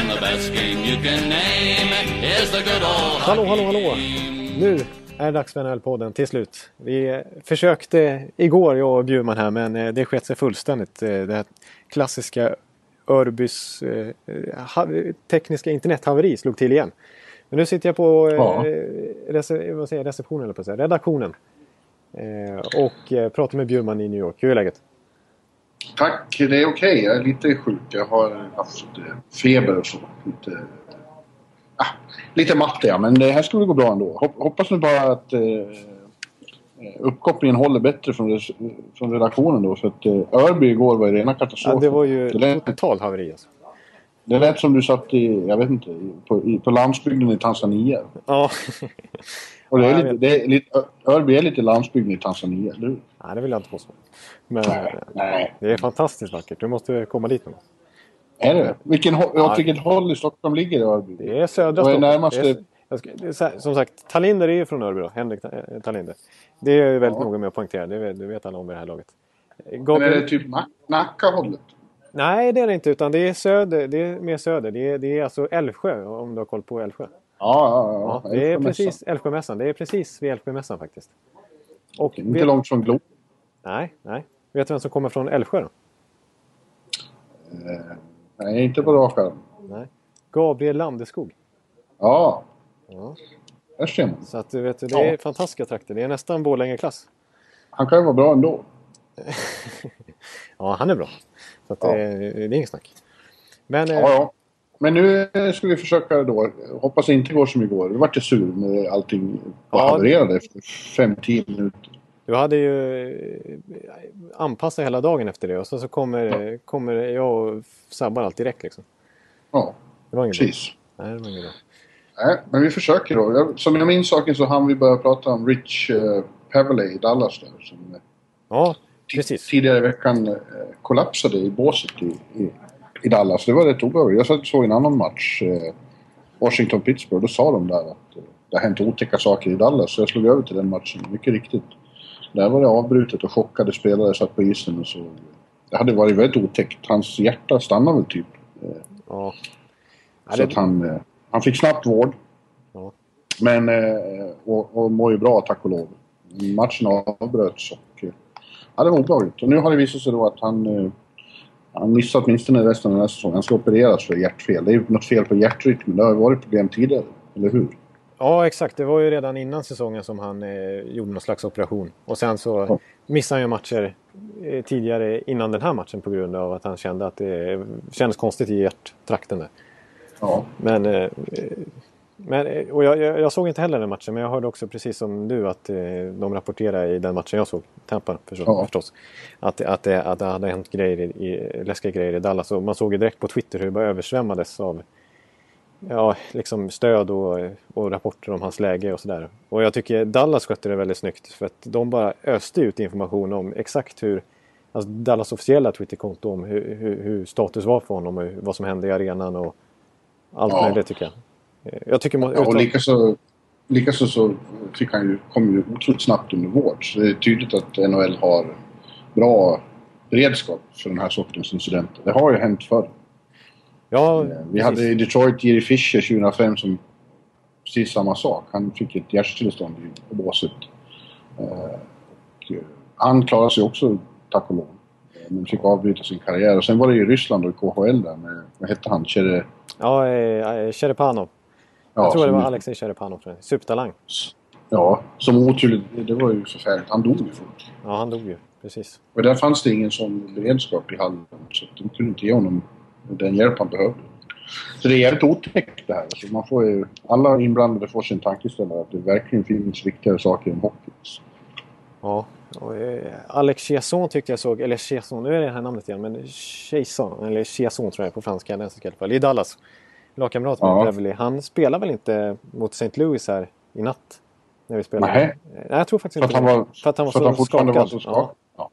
And the best game you can name is the good old Hallå, hallå, hallå. game. Nu är det dags för NHL-podden till slut. Vi försökte igår, jag och Bjurman här, men eh, det skett sig fullständigt. Eh, Det här klassiska Örbys eh, tekniska internethaveri slog till igen. Men nu sitter jag på eh, Ja. rece- vad säger receptionen, eller på redaktionen. Eh, och eh, pratar med Bjurman i New York. Hur är läget? Tack, det är okej. Jag är lite sjuk. Jag har haft eh, feber och så. Lite, ah, lite matt jag, men det här skulle gå bra ändå. Hop- Hoppas nu bara att eh, uppkopplingen håller bättre från, från redaktionen då. För att eh, Örby igår var ju rena Ja, katastrofen. det var ju det, lät, haveri alltså. det lät som du satt i, jag vet inte, på, i, på landsbygden i Tanzania. Ja. Och det är lite, det är lite, Örby är lite landsbygden i Tanzania, eller hur? Nej, det vill jag inte påstå. Men Nej, eh, det är fantastiskt vackert. Du måste komma dit någon gång. Är det? Vilken, åt vilket håll i Stockholm ligger Örby? Det är södra Stockholm. närmaste- Det är, ska, det som sagt, Talinder är ju från Örby då. Henrik eh, Talinder. Det är jag väldigt Ja. noga med att poängtera. Det vet, det vet alla om vid det här laget. Men är Gabriel, det typ Nac- Nacka-hållet? Nej, det är det inte. Utan det är söder. Det är mer söder. Det är, det är alltså Älvsjö, om du har koll på Älvsjö. Ja, ja, det är precis Älvsjömässan. Det är precis vid Älvsjömässan faktiskt. Och Inte vet, långt från Globen. Nej, nej. Vet du vem som kommer från Älvsjö? Eh, nej, inte på rak arm. Nej. Gabriel Landeskog. Ja, Ja. där ser man. Så att du vet, det är Ja. fantastiska trakter. Det är nästan Borlänge-klass. Han kan ju vara bra ändå. Ja, han är bra. Så att Ja. det, det är inget snack. Men eh, Ja, ja. Men nu ska vi försöka då. Hoppas det inte går som igår. Vi vart ju sur när allting Ja. havererade efter 5-10 minuter. du hade ju eh, anpassat hela dagen efter det och så, så kommer, kommer jag och sabbar allt direkt liksom. Ja, Det var inget bra. precis. Nej, det var inget bra. Nej, men vi försöker då. Jag- Som jag minns saken så hann vi börja prata om Rich uh, Pavley i Dallas där. Som eh, Ja, precis. tidigare i veckan eh, kollapsade i båset i, i, i Dallas. Det var rätt obehagligt. Jag satt såg en annan match. Eh, Washington-Pittsburgh. Då sa de där att eh, det har hänt otäcka saker i Dallas. Så jag slog över till den matchen. Mycket riktigt. Där var det avbrutet och chockade spelare satt på isen och så. Det hade varit väldigt otäckt. Hans hjärta stannade väl typ. Ja. Ja, så det, att han, eh, han fick snabbt vård. Ja. Men, eh, och, och mår ju bra tack och lov. Matchen avbröts och... eh, Ja, det var obehagligt. Och nu har det visat sig då att han... Han missar åtminstone resten av den här säsongen. Han ska opereras för hjärtfel. Det är ju något fel på hjärtrytmen. Det har ju varit problem tidigare. Eller hur? ja, exakt. Det var ju redan innan säsongen som han eh, gjorde någon slags operation. Och sen så Ja. missade han ju matcher eh, tidigare innan den här matchen på grund av att han kände att det kändes konstigt i hjärttrakten där. Ja. Men, eh, men eh, och jag, jag, jag såg inte heller den matchen men jag hörde också precis som du att eh, de rapporterade i den matchen jag såg, Tampa förstås, Ja. förstås att, att, det, att det hade hänt grejer i, läskiga grejer i Dallas. Och man såg ju direkt på Twitter hur det bara översvämmades av ja, liksom stöd och, och rapporter om hans läge och sådär. Och jag tycker Dallas skötte det väldigt snyggt för att de bara öste ut information om exakt hur alltså Dallas officiella Twitterkonto om hur, hur, hur status var för honom och vad som hände i arenan och allt Ja. möjligt tycker jag. Eh, Jag tycker man, Ja, och likaså, likaså så fick han ju, kom ju otroligt snabbt under vård. Så det är tydligt att NHL har bra beredskap för den här sortens incidenter. Det har ju hänt förr. ja, Eh, Vi precis. hade i Detroit Jerry Fischer 2005 som precis samma sak. Han fick ett hjärtstillestånd i båset. Eh, och, eh, han klarade sig också, tack och lov. Eh, Men fick avbryta sin karriär. Och sen var det i Ryssland och i KHL där med, vad hette han? Chere, Ja, eh, Cherepanov. Ja, jag tror det var Alexej Cherepanov. Supertalang. Ja, som oturligt. Det var ju förfärligt. Han dog ju fort. Ja, han dog ju. Precis. Och där fanns det ingen sån beredskap i hallen. Så de kunde inte ge honom den hjälp han behövde. Så det är jävligt otäckt det här. Så man får ju, alla inblandade får sin tankeställare att det verkligen finns viktigare saker än hockey. Ja. Och, eh, Alex Chiasson tyckte jag såg, eller Chiasson, nu är det här namnet igen, men Chiasson, eller Chiasson tror jag på franska, den i alla fall, i Dallas. Lagkamrat med Ja. Beverly, han spelar väl inte mot St. Louis här i natt? När vi spelade. Nej. Nej, jag tror faktiskt inte han det. var, För att han var för att så han fortfarande skakad. var så skakad. Ja.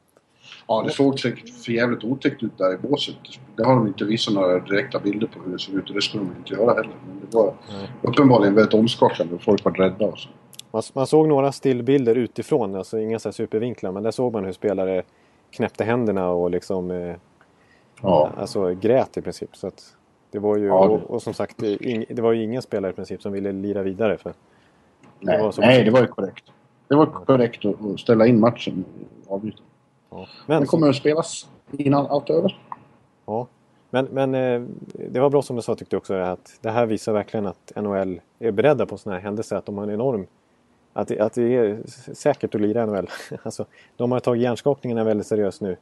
Ja. det såg säkert för jävligt otäckt ut där i båset. Det har de inte visat några direkta bilder på hur det såg ut och det skulle de inte göra heller. Men det var Nej. uppenbarligen väldigt omskakande och folk var rädda och så. Man, man såg några stillbilder utifrån, alltså inga så här supervinklar, men där såg man hur spelare knäppte händerna och liksom eh, Ja. alltså, grät i princip. Så att det var ju, Ja, det- och, och som sagt, det, det var ju ingen spelare i princip som ville lira vidare. För, Nej, var så nej, det var ju korrekt. Det var korrekt att ställa in matchen och avbryta. ja. Men, Den kommer att spelas innan allt är över. Ja. Men, men eh, det var bra som du sa tyckte jag också att det här visar verkligen att NHL är beredda på sådana här händelser. Att de har en enorm... Att det, att det är säkert att lira NHL. alltså, de har tagit hjärnskakningarna väldigt seriöst nu.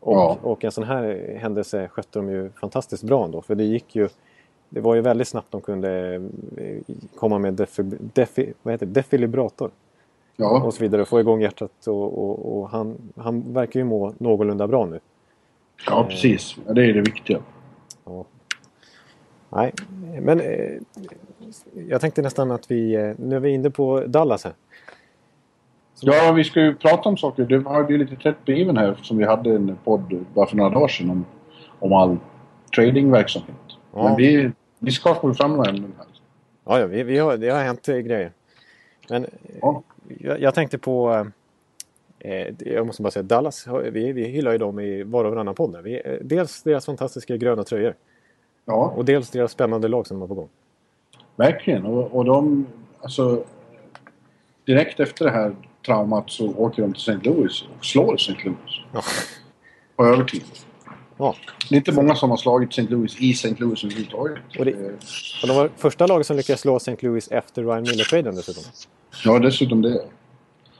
Och, Ja. och en sån här händelse skötte de ju fantastiskt bra ändå. För det gick ju... Det var ju väldigt snabbt de kunde eh, komma med defi, defi, vad heter det? defibrillator Ja, och så vidare. Få igång hjärtat och, och, och han, han verkar ju må någorlunda bra nu. ja precis. Ja, det är det viktiga. Ja. Nej, men eh, jag tänkte nästan att vi, eh, nu är vi inne på Dallas här. Ja, vi ska ju prata om saker. Det var ju lite tätt begiven här som vi hade en podd bara för några dagar sedan om, om all tradingverksamhet. Ja. Men vi, vi ska få fram några ämnen här. Ja, ja vi, vi har, det har hänt grejer. Men Ja. jag, jag tänkte på, eh, jag måste bara säga Dallas, har- vi, vi hyllar ju dem i var och varannan podd. Vi, eh, dels deras fantastiska gröna tröjor Ja, och dels deras spännande lag som de har på gång. verkligen. Och, och de, alltså... Direkt efter det här traumat så åker de till St. Louis och slår St. Louis. Ja. På övertid. Ja. Det är inte många som har slagit St. Louis i St. Louis överhuvudtaget. Och det- Och de var första laget som lyckades slå St. Louis efter Ryan Miller-traden dessutom. Ja, dessutom det.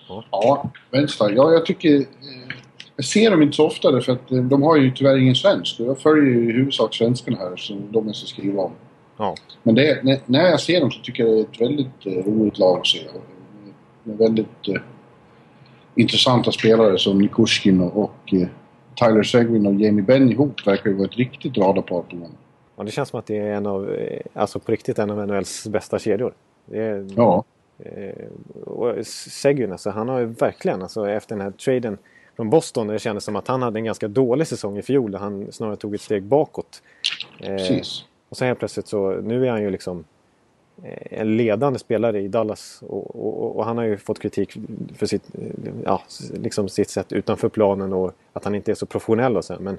Ja. Ja, vänster. Ja, jag tycker... Eh, jag ser dem inte så ofta därför att eh, de har ju tyvärr ingen svensk. Jag följer ju i huvudsak svenskarna här som de måste skriva om. Ja. Men det, när, när jag ser dem så tycker jag det är ett väldigt eh, roligt lag att se. Med väldigt eh, intressanta spelare som Nikushkin och, och eh, Tyler Seguin och Jamie Benn ihop verkar ju vara ett riktigt radarpar på gång. Ja, det känns som att det är en av, eh, alltså på riktigt en av NHLs bästa kedjor. Är, Ja. Eh, och Seguin, alltså, han har ju verkligen, alltså, efter den här traden från Boston, det kändes som att han hade en ganska dålig säsong i fjol, där han snarare tog ett steg bakåt. Eh, Precis. och sen helt plötsligt så, nu är han ju liksom en ledande spelare i Dallas och, och, och han har ju fått kritik för sitt, ja, liksom sitt sätt utanför planen och att han inte är så professionell och så. Men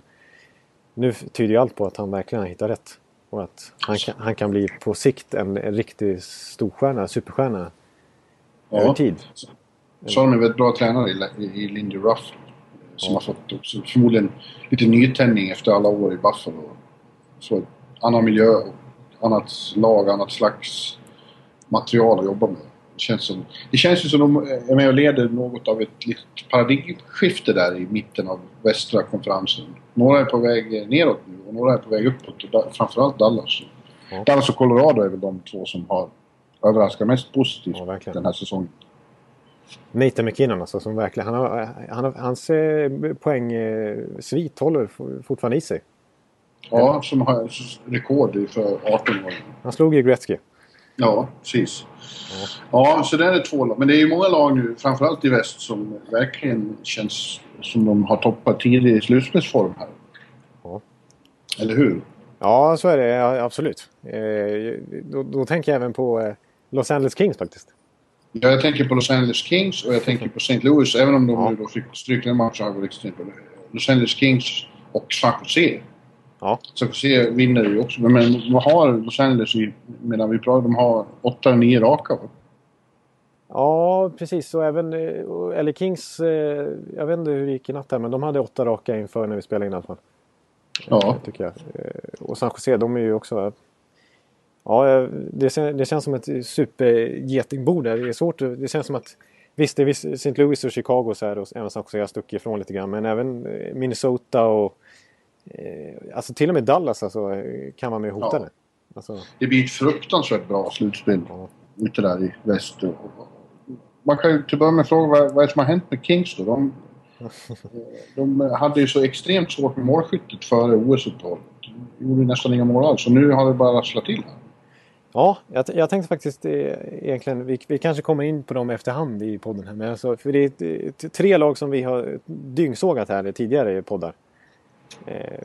nu tyder ju allt på att han verkligen har hittat rätt. Och att han kan, han kan bli på sikt en, en riktig storstjärna, superstjärna över Ja. tid. Så har de en väldigt bra tränare i, i Lindy Ruff. Som har fått också förmodligen lite nytändning efter alla år i Buffalo. Så annan miljö, och annat lag, annat slags material att jobba med. Det känns, som, det känns ju som de är med och leder något av ett litet paradigmskifte där i mitten av västra konferensen. Några är på väg neråt nu och några är på väg uppåt. Och da, framförallt Dallas. Ja. Dallas och Colorado är väl de två som har överraskat mest positivt Ja, den här säsongen. Nathan McKinnon alltså, som verkligen, han har, han har, hans eh, poäng eh, svit håller fortfarande i sig. Ja, som har rekord för 18 år. Han slog ju Gretzky. Ja, precis. Ja, så där är två lag. Men det är ju många lag nu, framförallt i väst, som verkligen känns som de har toppat tidigt i slutspelsform här. Ja. Eller hur? Ja, så är det ja, absolut. Eh, då, då tänker jag även på eh, Los Angeles Kings faktiskt. Ja, jag tänker på Los Angeles Kings och jag tänker på St. Louis. Även om de Ja. nu då fick stryk den matchen. Los Angeles Kings och San Jose. Ja. San Jose vinner ju också. Men, vad har Los Angeles medan vi pratar, de har 8-9 raka va? Ja, precis. Och även eh, eller Kings, eh, jag vet inte hur det gick i natt här, men de hade åtta raka inför när vi spelade in i alla fall. Ja. Eh, Tycker jag. Och San Jose, de är ju också... Ja, det, det känns som ett supergetingbo där. Det är svårt. Det känns som att... Visst, det är St. Louis och Chicago så här, och även San Jose har stuckit ifrån lite grann. Men även Minnesota och... Eh, alltså till och med Dallas alltså, kan vara med och hota Ja. det. Alltså, Det blir ett fruktansvärt bra slutspel. ja. Ute där i väst. Man kan ju till att börja med fråga vad, vad är det som har hänt med Kings då? De, de hade ju så extremt svårt med målskyttet före OS-uppehållet. gjorde nästan inga mål alls. Och nu har det bara rasslat till. Här. Ja, jag, jag tänkte faktiskt eh, egentligen, vi, vi kanske kommer in på dem efterhand i podden här. Men alltså, för det är tre lag som vi har dyngsågat här tidigare i poddar. Eh,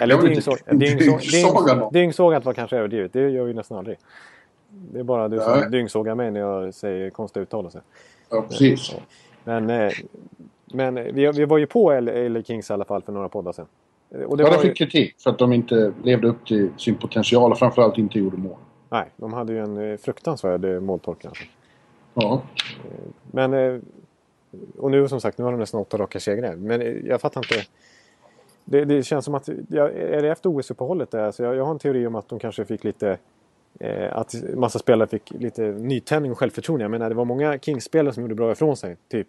eller dyngsåg, dyngsågat var kanske överdrivet, det gör vi nästan aldrig. Det är bara du som Nej. dyngsågar mig när jag säger konstiga uttalelser. Ja, precis. Men, eh, men vi, vi var ju på LA Kings i alla fall för några poddar sedan. Eh, Och det Ja, de var ju, fick kritik för att de inte levde upp till sin potential och framförallt inte gjorde mål. nej, de hade ju en eh, fruktansvärd eh, måltolkning. Alltså. Ja. Men... eh, Och nu som sagt, nu har de nästan åtta raka segrar. Men eh, jag fattar inte. Det, det känns som att... Ja, är det efter OS-uppehållet där? Alltså jag, jag har en teori om att de kanske fick lite... Eh, att massa spelare fick lite nytändning och självförtroende. Jag menar, det var många Kings-spelare som gjorde bra ifrån sig. Typ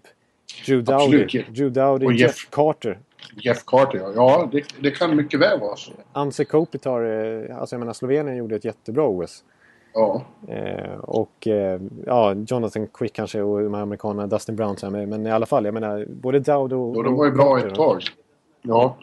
Drew Dowdy. Drew Dowdy Och Jeff, Jeff- Carter. Jeff Carter, ja. ja det, det kan mycket väl vara så. Anse Kopitar, eh, alltså jag menar Slovenien gjorde ett jättebra OS. Ja. Eh, och eh, ja, Jonathan Quick kanske och de här amerikanerna, Dustin Brown. här, Men, men i alla fall, jag menar både Dowd och... Och de var ju bra ett tag. Ja.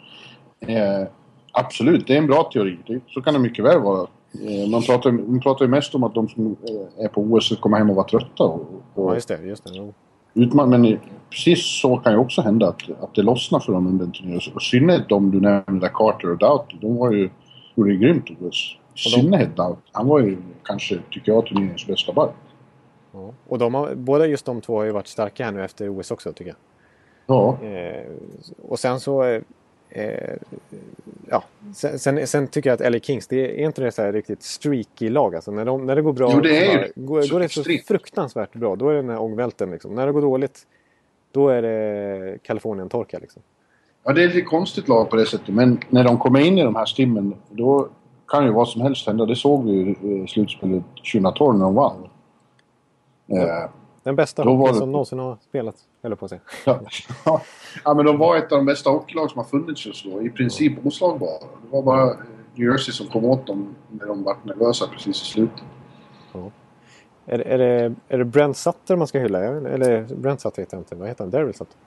Eh, absolut, det är en bra teori. Det, så kan det mycket väl vara. Eh, man, pratar, man pratar ju mest om att de som är på OS komma hem och vara trötta. Och, Ja, och just det. Just det. Jo. utman- men precis så kan ju också hända att, att det lossnar för dem under en turné. Och synnerhet de du nämnde, Carter och Doughty. De var ju, gjorde ju grymt OS. I synnerhet Doughty. Han var ju kanske, tycker jag, turneringens bästa back. Ja. Och de har, båda just de två har ju varit starka här nu efter OS också tycker jag. Ja, Eh, och sen så... Eh, eh, ja, sen, sen, sen tycker jag att LA Kings, det är inte det så här riktigt streaky lag alltså. När, de, när det går bra, Jo, det är så ju bara- går, så går det så extremt. fruktansvärt bra. Då är det den här ångvälten liksom. När det går dåligt, då är det Kalifornien-torka liksom. Ja, det är ett lite konstigt lag på det sättet. Men när de kommer in i de här stimmen, då kan ju vad som helst hända. Det såg vi ju i slutspelet 2012 när de vann. Eh, Den bästa hockeyn det- som någonsin har spelat, eller på säga. ja, ja, men de var ett av de bästa hockeylag som har funnits just då. I princip oslagbara. Det var bara eh, New Jersey som kom åt dem när de var nervösa precis i slutet. Är, är, det, är det Brent Sutter man ska hylla? Eller Brent Sutter heter han inte. Vad heter han? Daryl Sutter?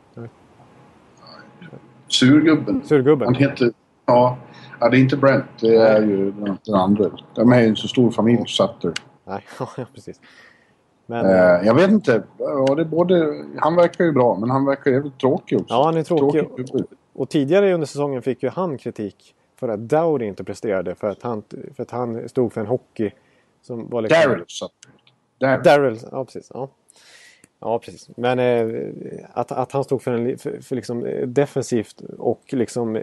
Surgubben. Surgubben? Han heter... Ja, ja, det är inte Brent. Det är ju den, den andra. De är ju en så stor familj, Sutter. Nej, ja precis. Men, Eh, jag vet inte. Ja, det både, han verkar ju bra, men han verkar jävligt tråkig också. Ja, han är tråkig. huvud. Och tidigare under säsongen fick ju han kritik för att Dowdy inte presterade. För att han, för att han stod för en hockey som var liksom... Daryl. Daryl. Ja precis. Ja, ja precis. Men eh, att, att han stod för, en, för, för liksom eh, defensivt och liksom eh,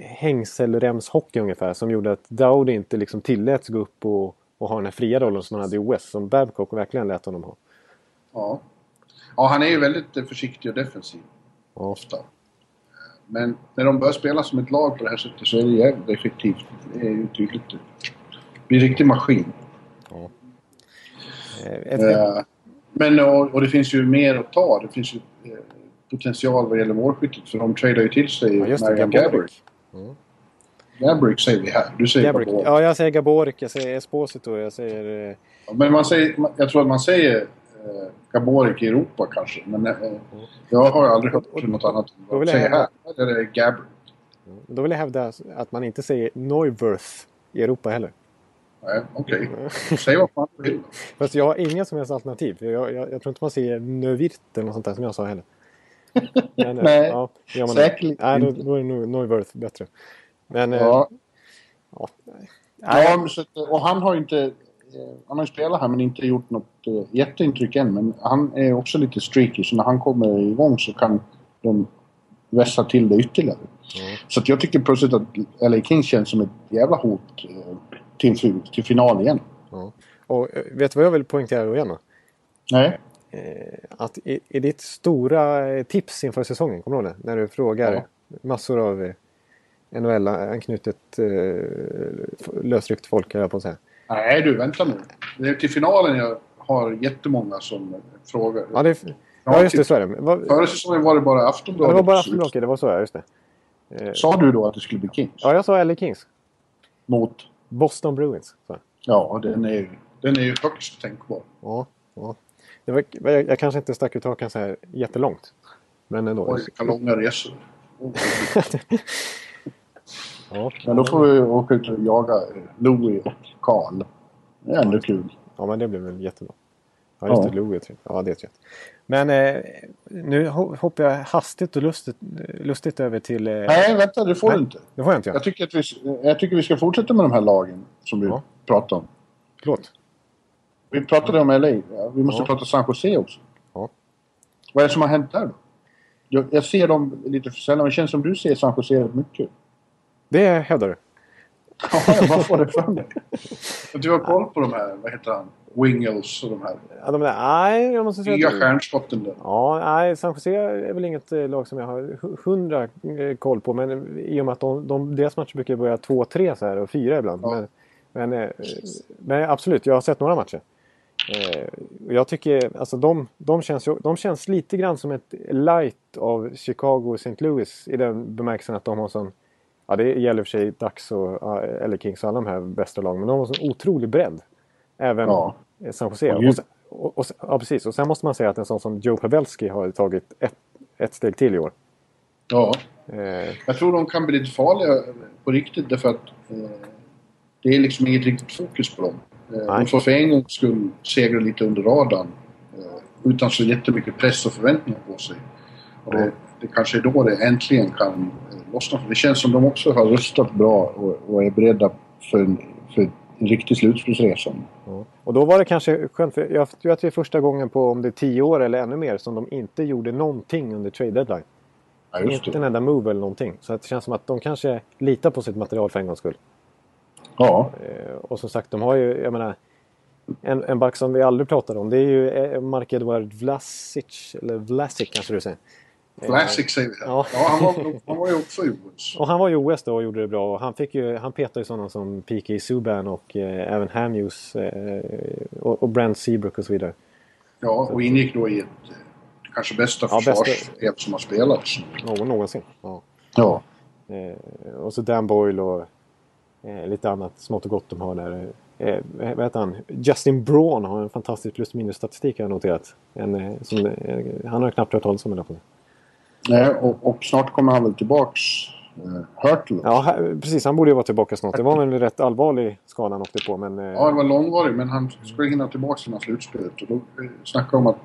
hängselremshockey ungefär. Som gjorde att Dowdy inte liksom tilläts gå upp och, och ha den här fria rollen som han hade i OS. Som Babcock verkligen lät honom ha. Ja. ja, han är ju väldigt eh, försiktig och defensiv. Ja. Ofta. Men när de börjar spela som ett lag på det här sättet så är det jävligt effektivt. Det är ju tydligt. Det blir en riktig maskin. Eh, efter, Eh, Men och, och det finns ju mer att ta. Det finns ju eh, potential vad gäller målskyttet. För de tradar ju till sig ja, Marian Gabrick. Gaborik. Gabrick säger vi här. Du säger Gaborik. Gabrick. Ja, jag säger Gaborik, jag säger Esposito, jag säger... eh, Men man säger, jag tror att man säger eh, Gaborik i Europa kanske. Men eh, jag har aldrig hört något annat. Då vill jag säger hävda- här? Eller Gabrick? Då vill jag hävda att man inte säger Neuwirth i Europa heller. Nej, okej. Säg vad fan du vill. Fast jag har inga som helst alternativ. Jag, jag, jag tror inte man säger Neuwirth eller något sånt där som jag sa heller. Men, eh, Nej, ja, säkerligen Nej, då, då är Neuwirth bättre. Men... eh, Ja, ja. ja så, och han har ju inte... eh, Han har ju spelat här men inte gjort något eh, jätteintryck än. Men han är också lite streaky så när han kommer igång så kan de vässa till det ytterligare. Så att jag tycker plötsligt att LA Kings känns som ett jävla hot till, till final igen. Ja. Och vet du vad jag vill poängtera då igen då? Nej. Att i, i ditt stora tips inför säsongen, kommer du ihåg det? När du frågar Ja. massor av NHL-anknutet eh, lösryckt folk, höll jag på att säga. Nej du, vänta nu. Det är till finalen jag har jättemånga som frågar. Ja, det, ja just det, så är det. Vad, Förra säsongen var det bara ja, Aftonbladet. det var bara Aftonbladet, det var så, ja, just det. Eh, Sa du då att det skulle bli Kings? ja, jag sa LA Kings. Mot? Boston Bruins. Så. Ja, den är den är ju högst tänkbar. Ja, ja. Det var, jag, jag kanske inte stack ut hakan så här jättelångt. Men ändå. Oj, vilka långa resor. Ja, Men då får vi åka ut och jaga eh, Louis och Carl. Det är ändå kul. ja, men det blir väl jättebra. Ja, just Ja. det. Jag. Ja, det är rätt. Men eh, nu ho- hoppar jag hastigt och lustigt, lustigt över till... Eh, Nej, vänta, det får Nej. du inte. Det får jag inte göra. Jag tycker, att vi, jag tycker vi ska fortsätta med de här lagen som vi Ja. pratade om. Förlåt. Vi pratade om LA. Ja, vi måste Ja. prata San Jose också. Ja. Vad är det som har hänt där då? Jag, jag ser dem lite för sällan, men det känns som du ser San Jose mycket. Det hävdar du. Ja, vad får det för mig? Du har koll på de här, vad heter han? Wingles och de här Ja, de där, nej, jag måste säga nya stjärnskotten där. Ja, nej, San Jose är väl inget eh, lag som jag har hu- hundra eh, koll på. Men i och med att de, de, deras matcher brukar börja 2-3 så här och 4 ibland. Ja. Men, men, eh, men absolut, jag har sett några matcher. Jag tycker, alltså de, de, känns, de känns lite grann som ett light av Chicago och St. Louis i den bemärkelsen att de har sån Ja, det gäller för sig Ducks och eller Kings och alla de här bästa lagen. Men de har sån otrolig bredd. Även Ja. San Jose. Och sen, och, och, ja, precis. Och sen måste man säga att en sån som Joe Pavelski har tagit ett, ett steg till i år. Ja. Eh, Jag tror de kan bli lite farliga på riktigt därför att eh, det är liksom inget riktigt fokus på dem. Eh, de får för en gångs skull segla lite under radarn eh, utan så jättemycket press och förväntningar på sig. Och det, det kanske är då det äntligen kan eh, För Det känns som de också har rustat bra och, och är beredda för en, för en riktig slutspelsresa. ja. Och då var det kanske skönt, för jag tror att det är första gången på om det är tio år eller ännu mer som de inte gjorde någonting under trade deadline. Ja, Inte en enda move eller någonting. Så det känns som att de kanske litar på sitt material för en gångs skull. Ja, Eh, och som sagt, de har ju, jag menar, en, en back som vi aldrig pratade om. Det är ju eh, Mark-Edward Vlasic, eller Vlasic kanske du säger. Eh, Classic säger vi. Ja. Ja, han, var, han var ju också i OS. Och han var ju OS då och gjorde det bra. Och han, fick ju, han petade ju sådana som P.K. Subban och eh, även Hamhughes eh, och, och Brent Seabrook och så vidare. Ja, och ingick då i ett eh, kanske bästa Ja, bästa- försvarsspel som har spelats. Någon, någonsin. Ja. Ja. Eh, och så Dan Boyle och eh, lite annat smått och gott de har där. Eh, vad heter han? Justin Braun har en fantastisk plus minus statistik har jag noterat. En, eh, som, eh, han har knappt hört talas om i alla fall. Nej, och, och snart kommer han väl tillbaks. Eh, Hurtle. Ja. Precis. Han borde ju vara tillbaka snart. Det var en rätt allvarlig skada han åkte på. Men, eh, ja, det var långvarig men han skulle hinna tillbaks innan slutspelet. Och då eh, snackade om att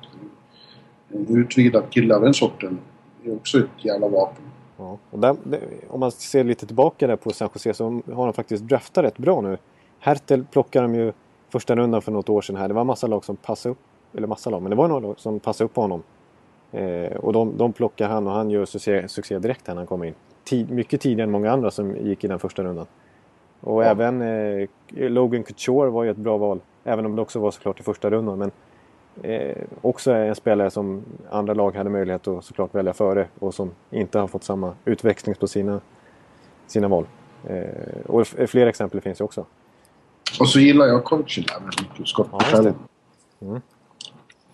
kille av den sorten är också ett jävla vapen. Ja, och där, om man ser lite tillbaka där på San Jose så har de faktiskt draftat rätt bra nu. Hertel plockade de ju första rundan för något år sedan här. Det var massa lag som passade upp. Eller massa lag, men det var några lag som passade upp på honom. Eh, och de, de plockar han och han gör succé, succé direkt när han kommer in. Tid, mycket tidigare än många andra som gick i den första rundan. Och Ja. även eh, Logan Couture var ju ett bra val. Även om det också var såklart i första rundan. Men eh, också en spelare som andra lag hade möjlighet att såklart välja före och som inte har fått samma utväxling på sina, sina val. Eh, och fler exempel finns ju också. Och så gillar jag coachen jävligt mycket. Scott Ja. Mm.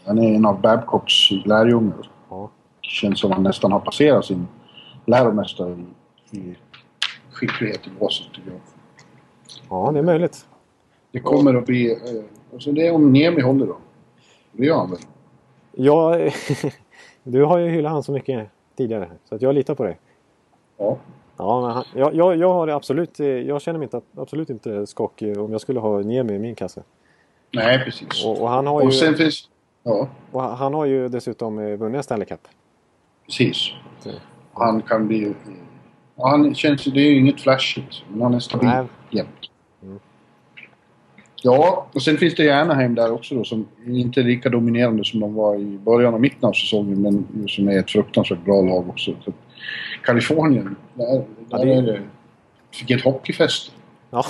Han är en av Babcocks lärjungar. Känns som han nästan har passerat sin läromästare i, i skicklighet i båset tycker jag. ja, det är möjligt. Det kommer att bli... Eh, alltså det är om Niemi håller då. Det gör han väl? Ja, du har ju hyllat han så mycket tidigare så att jag litar på dig. Ja. Ja, men han, jag, jag, jag har det absolut, eh, jag känner mig inte, absolut inte skakig om jag skulle ha Niemi i min kasse. Nej, precis. Och, och, han har ju, Och sen finns... Ja, och han har ju dessutom eh, vunnit en Stanley Cup. precis. Så, Han kan bli... Han känns... Det är ju inget flashigt. Men han är stabil Nej. jämt. Mm. Ja, och sen finns det ju Anaheim där också då som inte är lika dominerande som de var i början och mitten av säsongen men som är ett fruktansvärt bra lag också. Så Kalifornien, där, Ja, där det- är det... Fick ett hockeyfest. Ja.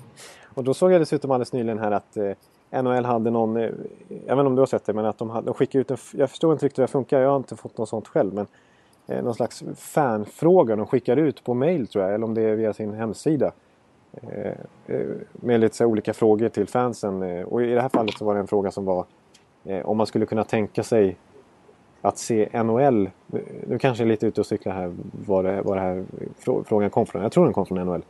Och då såg jag dessutom alldeles nyligen här att eh, NHL hade någon, jag vet inte om du har sett det, men att de, hade, de skickade ut en, jag förstår inte riktigt hur det funkar, jag har inte fått något sånt själv, men eh, någon slags fanfråga de skickar ut på mail tror jag, eller om det är via sin hemsida. Eh, eh, med lite så här olika frågor till fansen. Eh, och i det här fallet så var det en fråga som var eh, om man skulle kunna tänka sig att se NHL, nu- kanske jag är lite ute och cyklar här var det, var det här frågan kom från, jag tror den kom från NHL.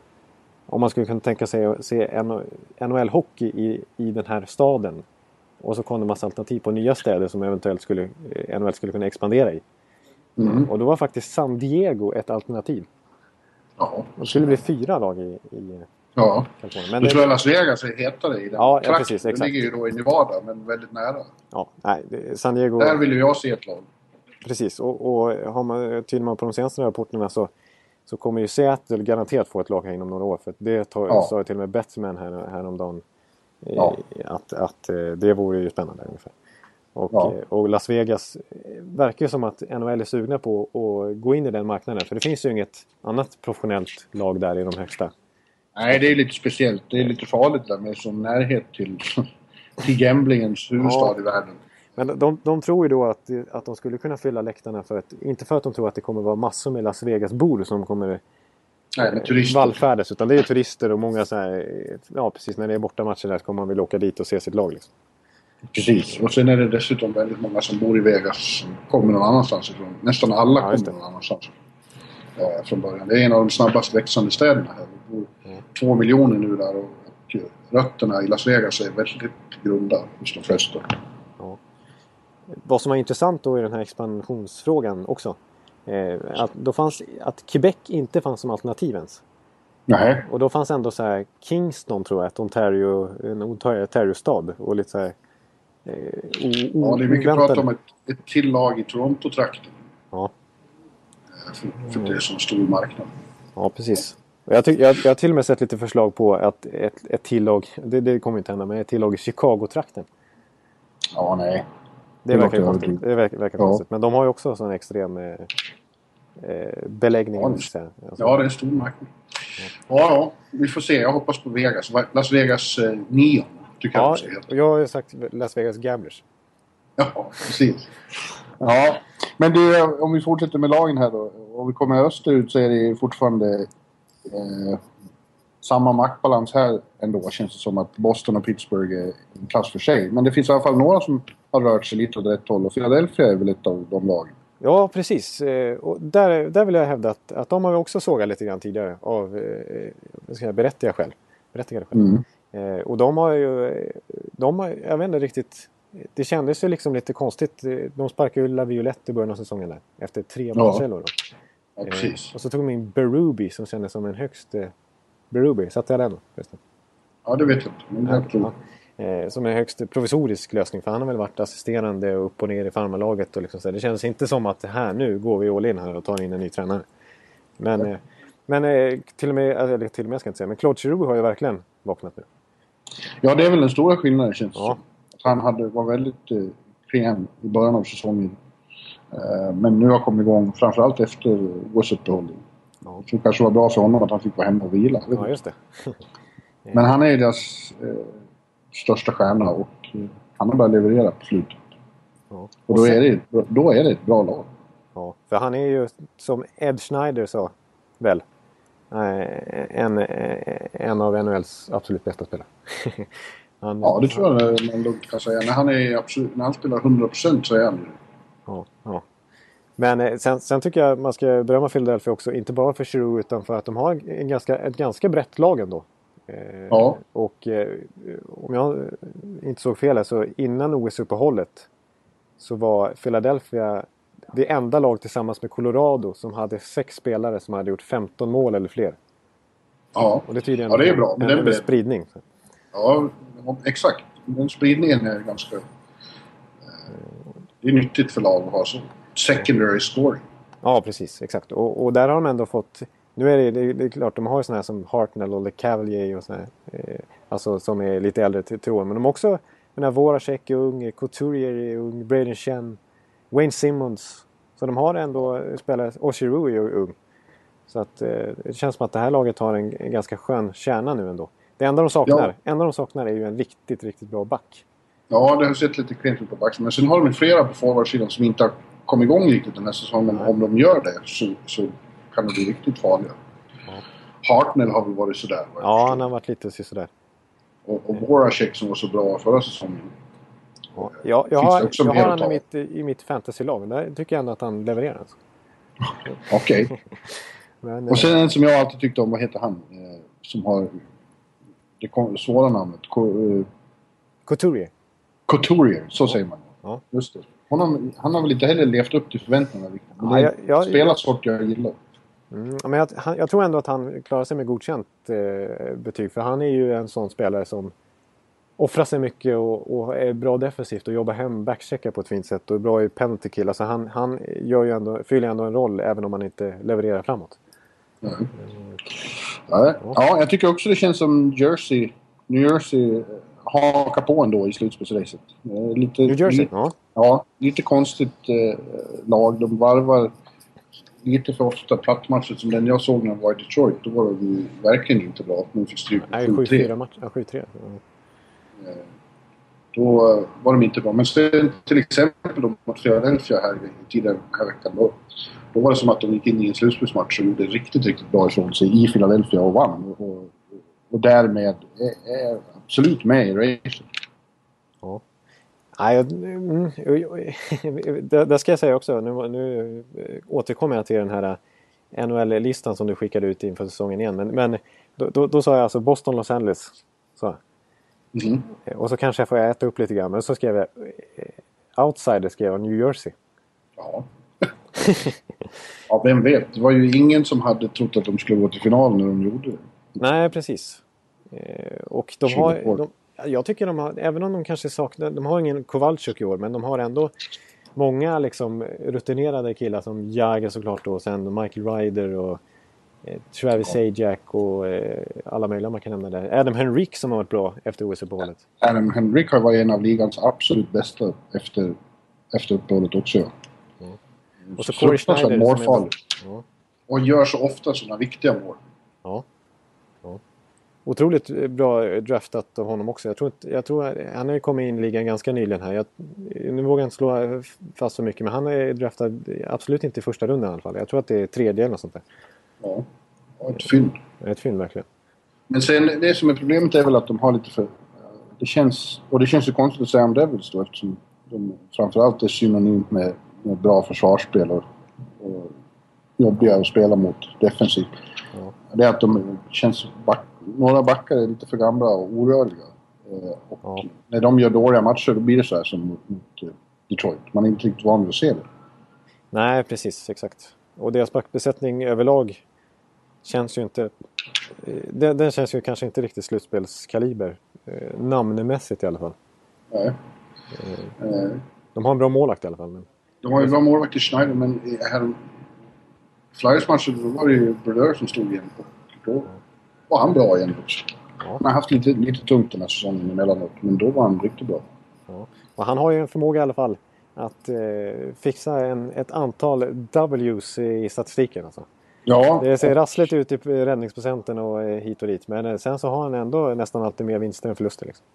Om man skulle kunna tänka sig att se NHL-hockey i, i den här staden. Och så kom det massa alternativ på nya städer som eventuellt skulle, eh, NHL skulle kunna expandera i. Mm. Och då var faktiskt San Diego ett alternativ. Ja. Det skulle bli fyra lag i, i Ja. Kalifornien. Men det, tror jag Las Vegas är hetare i den Ja, ja, precis, Det exakt. ligger ju då i Nevada, men väldigt nära. ja, nej, det- San Diego... Där vill ju jag se ett lag. Precis, och, och har man, tyder man på de senaste rapporterna så, så kommer ju Seattle garanterat få ett lag här inom några år. För det tar, Ja. sa ju till och med Betzman här, häromdagen. Ja. Att, att eh, det vore ju spännande ungefär. Och, Ja. eh, och Las Vegas eh, verkar ju som att NHL är sugna på att gå in i den marknaden. För det finns ju inget annat professionellt lag där i de högsta. Nej, det är lite speciellt. Det är lite farligt där med sån närhet till, till gamblingens huvudstad Ja. i världen. Men de, de tror ju då att, att de skulle kunna fylla läktarna för att, inte för att de tror att det kommer vara massor med Las Vegas-bor som kommer Nej, turister. vallfärdes. Utan det är turister och många så här, ja precis när det är bortamatcher där så kommer man vilja åka dit och se sitt lag. Liksom. Precis. Och sen är det dessutom väldigt många som bor i Vegas som kommer någon annanstans ifrån. Nästan alla Ja, kommer någon annanstans eh, från början. Det är en av de snabbast växande städerna här. Det bor Mm. två miljoner nu där och, och rötterna i Las Vegas är väldigt grunda hos de flesta. Vad som var intressant då i den här expansionsfrågan också. Eh, att, då fanns, att Quebec inte fanns som alternativ ens. Nej, Och då fanns ändå så här Kingston tror jag, ett Ontario, en Ontario, Ontario-stad. Och lite så här... Eh, ja, det är mycket prat om ett, ett till lag i Toronto-trakten. Ja, eh, För, för det är så stor marknad. ja precis. Jag, tyck, jag, jag har till och med sett lite förslag på att ett, ett tillag, det, det kommer inte hända, men ett tillag i Chicago-trakten. Ja, nej. Det, verkar konstigt. Det verkar, verkar Ja. konstigt. Men de har ju också sån extrem eh, eh, beläggning. Ja, det-. Alltså, Ja, det är en stor marknad. Ja, ja. Vi får se. Jag hoppas på Vegas. Las Vegas eh, Neon, tycker jag ja, också heter. och jag har ju sagt Las Vegas Gamblers. Ja, precis. Ja, men det, om vi fortsätter med lagen här då. Om vi kommer österut så är det fortfarande eh, samma maktbalans här ändå. Känns det som att Boston och Pittsburgh är en klass för sig. Men det finns i alla fall några som har rört sig lite åt rätt håll och Philadelphia är väl ett av de lagen. Ja, precis. Eh, Och där, där vill jag hävda att, att de har vi också sågat lite grann tidigare av eh, berättigade skäl. Berättigade skäl. Mm. Eh, och de har ju... De har, jag vet inte riktigt... Det kändes ju liksom lite konstigt. Eh, De sparkade ju Laviolette i början av säsongen där. Efter tre då. Ja, Eh, precis. och så tog de in Berube som kändes som en högst... Eh, Berube, satte jag den förresten? Ja, det vet jag inte. Men jag tror... Ja. Eh, som en högst provisorisk lösning. För han har väl varit assisterande och upp och ner i farmarlaget. Och liksom så. Det känns inte som att här nu går vi all in här och tar in en ny tränare. Men, eh, men eh, till och med, eller till och med ska jag inte säga, men Claude Giroux har ju verkligen vaknat nu. Ja, det är väl den stora skillnaden känns det Ja. han hade, var väldigt eh, klen i början av säsongen. Eh, men nu har kommit igång framförallt efter OS-uppehållet. Ja. Så det kanske var bra för honom att han fick vara hemma och vila. Ja, just det. Men han är ju deras eh, största stjärna och eh, han har börjat leverera på slutet. Ja. Och då är, det, då är det ett bra lag. Ja, för han är ju som Ed Schneider sa väl. eh, En, eh, en av NHLs absolut bästa spelare. han, Ja, det tror jag man lugnt kan säga. När han, är absolut, när han spelar 100% så är han ju Ja, ja. Men sen, sen tycker jag man ska berömma Philadelphia också. Inte bara för Giroux utan för att de har en ganska, ett ganska brett lag ändå. Eh, Ja. Och eh, om jag inte såg fel här så innan OS-uppehållet så var Philadelphia det enda lag tillsammans med Colorado som hade sex spelare som hade gjort 15 mål eller fler. Ja, Och det tyder Ja, det är bra, en, en, spridning. ja exakt. Den spridningen är ganska... Eh, det är nyttigt för lag att ha så. Secondary scoring. Ja, precis. Exakt. Och, och där har de ändå fått... Nu är det, det, det är klart, de har ju sådana här som Hartnell och Le Cavalier och sådana. Eh, alltså som är lite äldre till, åren. Men de har också den här Voracek är ung, Couturier är ung, Braden Chen, Wayne Simmons. Så de har ändå spelare, och Giroux är ung. Så att eh, det känns som att det här laget har en, en ganska skön kärna nu ändå. Det enda de saknar, enda de saknar är ju en riktigt, riktigt bra back. Ja, det har sett lite klent ut på backen. Men sen har de flera på forwardsidan som inte har kommit igång riktigt den här säsongen. Om de gör det så, så kan det bli riktigt farliga. Hartnell har väl varit sådär. vad jag Ja, förstår. han har varit lite sådär. Och, och Voracek som var så bra förra säsongen. Ja, jag, jag har, jag har han i mitt, i mitt fantasylag. Där tycker jag ändå att han levererar. Alltså. Okej. Men, Och eh, sen en som jag alltid tyckte om, vad heter han? Eh, som har det svåra namnet. Eh, Couturier. Couturier, så säger man. Ja. Just det. Honom, han har väl inte heller levt upp till förväntningarna riktigt. Men Ja, det jag- jag- är en spelarsort jag gillar. Mm, men jag, han, jag, tror ändå att han klarar sig med godkänt eh, betyg. För han är ju en sån spelare som offrar sig mycket och, och, är bra defensivt och jobbar hem backcheckar på ett fint sätt och är bra i penalty kill. Alltså han, han gör ju ändå, fyller ändå en roll även om han inte levererar framåt. Mm. Ja, ja, jag tycker också det känns som Jersey, New Jersey hakar på ändå i slutspelsracet. Lite, New Jersey? Lite, ja. ja. Lite konstigt eh, lag. De varvar lite för ofta plattmatcher som den jag såg när jag var i Detroit. Då var de verkligen inte bra. De fick stryk med 7-3. Ja, 7-3. Eh, då var de inte bra. Men sen till exempel då mot Philadelphia här tidigare den här veckan. Då, då var det som att de gick in i en slutspelsmatch och gjorde riktigt, riktigt bra ifrån sig i Philadelphia och vann. Och, och därmed är, är absolut med i racet. Ja. Nej, mm, det, det, ska jag säga också. Nu, nu återkommer jag till den här NHL-listan som du skickade ut inför säsongen igen. Men, men då, då, då sa jag alltså Boston, Los Angeles. Så. Mm. Och så kanske jag får äta upp lite grann. Men så skrev jag eh, Outsider skrev jag New Jersey. Ja. ja, vem vet. Det var ju ingen som hade trott att de skulle gå till final när de gjorde det. Nej, precis. Eh, och de har... De, jag tycker de har, även om de kanske saknar... De har ingen Kowalczyk i år, men de har ändå många liksom rutinerade killar som Jagr såklart och sen Michael Ryder och eh, Travis ja. Sajak och eh, alla möjliga man kan nämna där. Adam Henrik som har varit bra efter OS-uppehållet. Adam Henrik har varit en av ligans absolut bästa efter, efter uppehållet också. Ja. Och så Corey Schneider. Målfarlig. Ja. Och gör så ofta sådana viktiga mål. Ja. ja. Otroligt bra draftat av honom också. Jag tror, jag tror han har ju kommit in i ligan ganska nyligen här. Jag, nu vågar jag inte slå fast så mycket men han är draftad absolut inte i första rundan i alla fall. Jag tror att det är tredje eller något sånt där. Ja, ett fynd. Ett fynd verkligen. Men sen det som är problemet är väl att de har lite för... Det känns, och det känns ju konstigt att säga om Devils då eftersom de framförallt är synonymt med, med bra försvarsspel och, och jobbiga att spela mot defensivt. Ja. Det är att de känns... Några backar är lite för gamla och orörliga. Eh, och ja. när de gör dåliga matcher då blir det så här som mot, mot eh, Detroit. Man är inte riktigt van vid att se det. Nej, precis. Exakt. Och deras backbesättning överlag känns ju inte... Den, den känns ju kanske inte riktigt slutspelskaliber. Eh, namnmässigt i alla fall. Nej. Eh, de har en bra målvakt i alla fall. Men... De har ju en bra målvakt i Schneider men här... Flyers-matchen var det ju Brodeur som stod igen. Och då var han bra igen också. Ja. Han har haft lite, lite tungt den här säsongen emellanåt men då var han riktigt bra. Ja. Och han har ju en förmåga i alla fall att eh, fixa en, ett antal Ws i statistiken. Alltså. Ja. Det ser rassligt ut i räddningsprocenten och eh, hit och dit. Men eh, sen så har han ändå nästan alltid mer vinster än förluster. Liksom.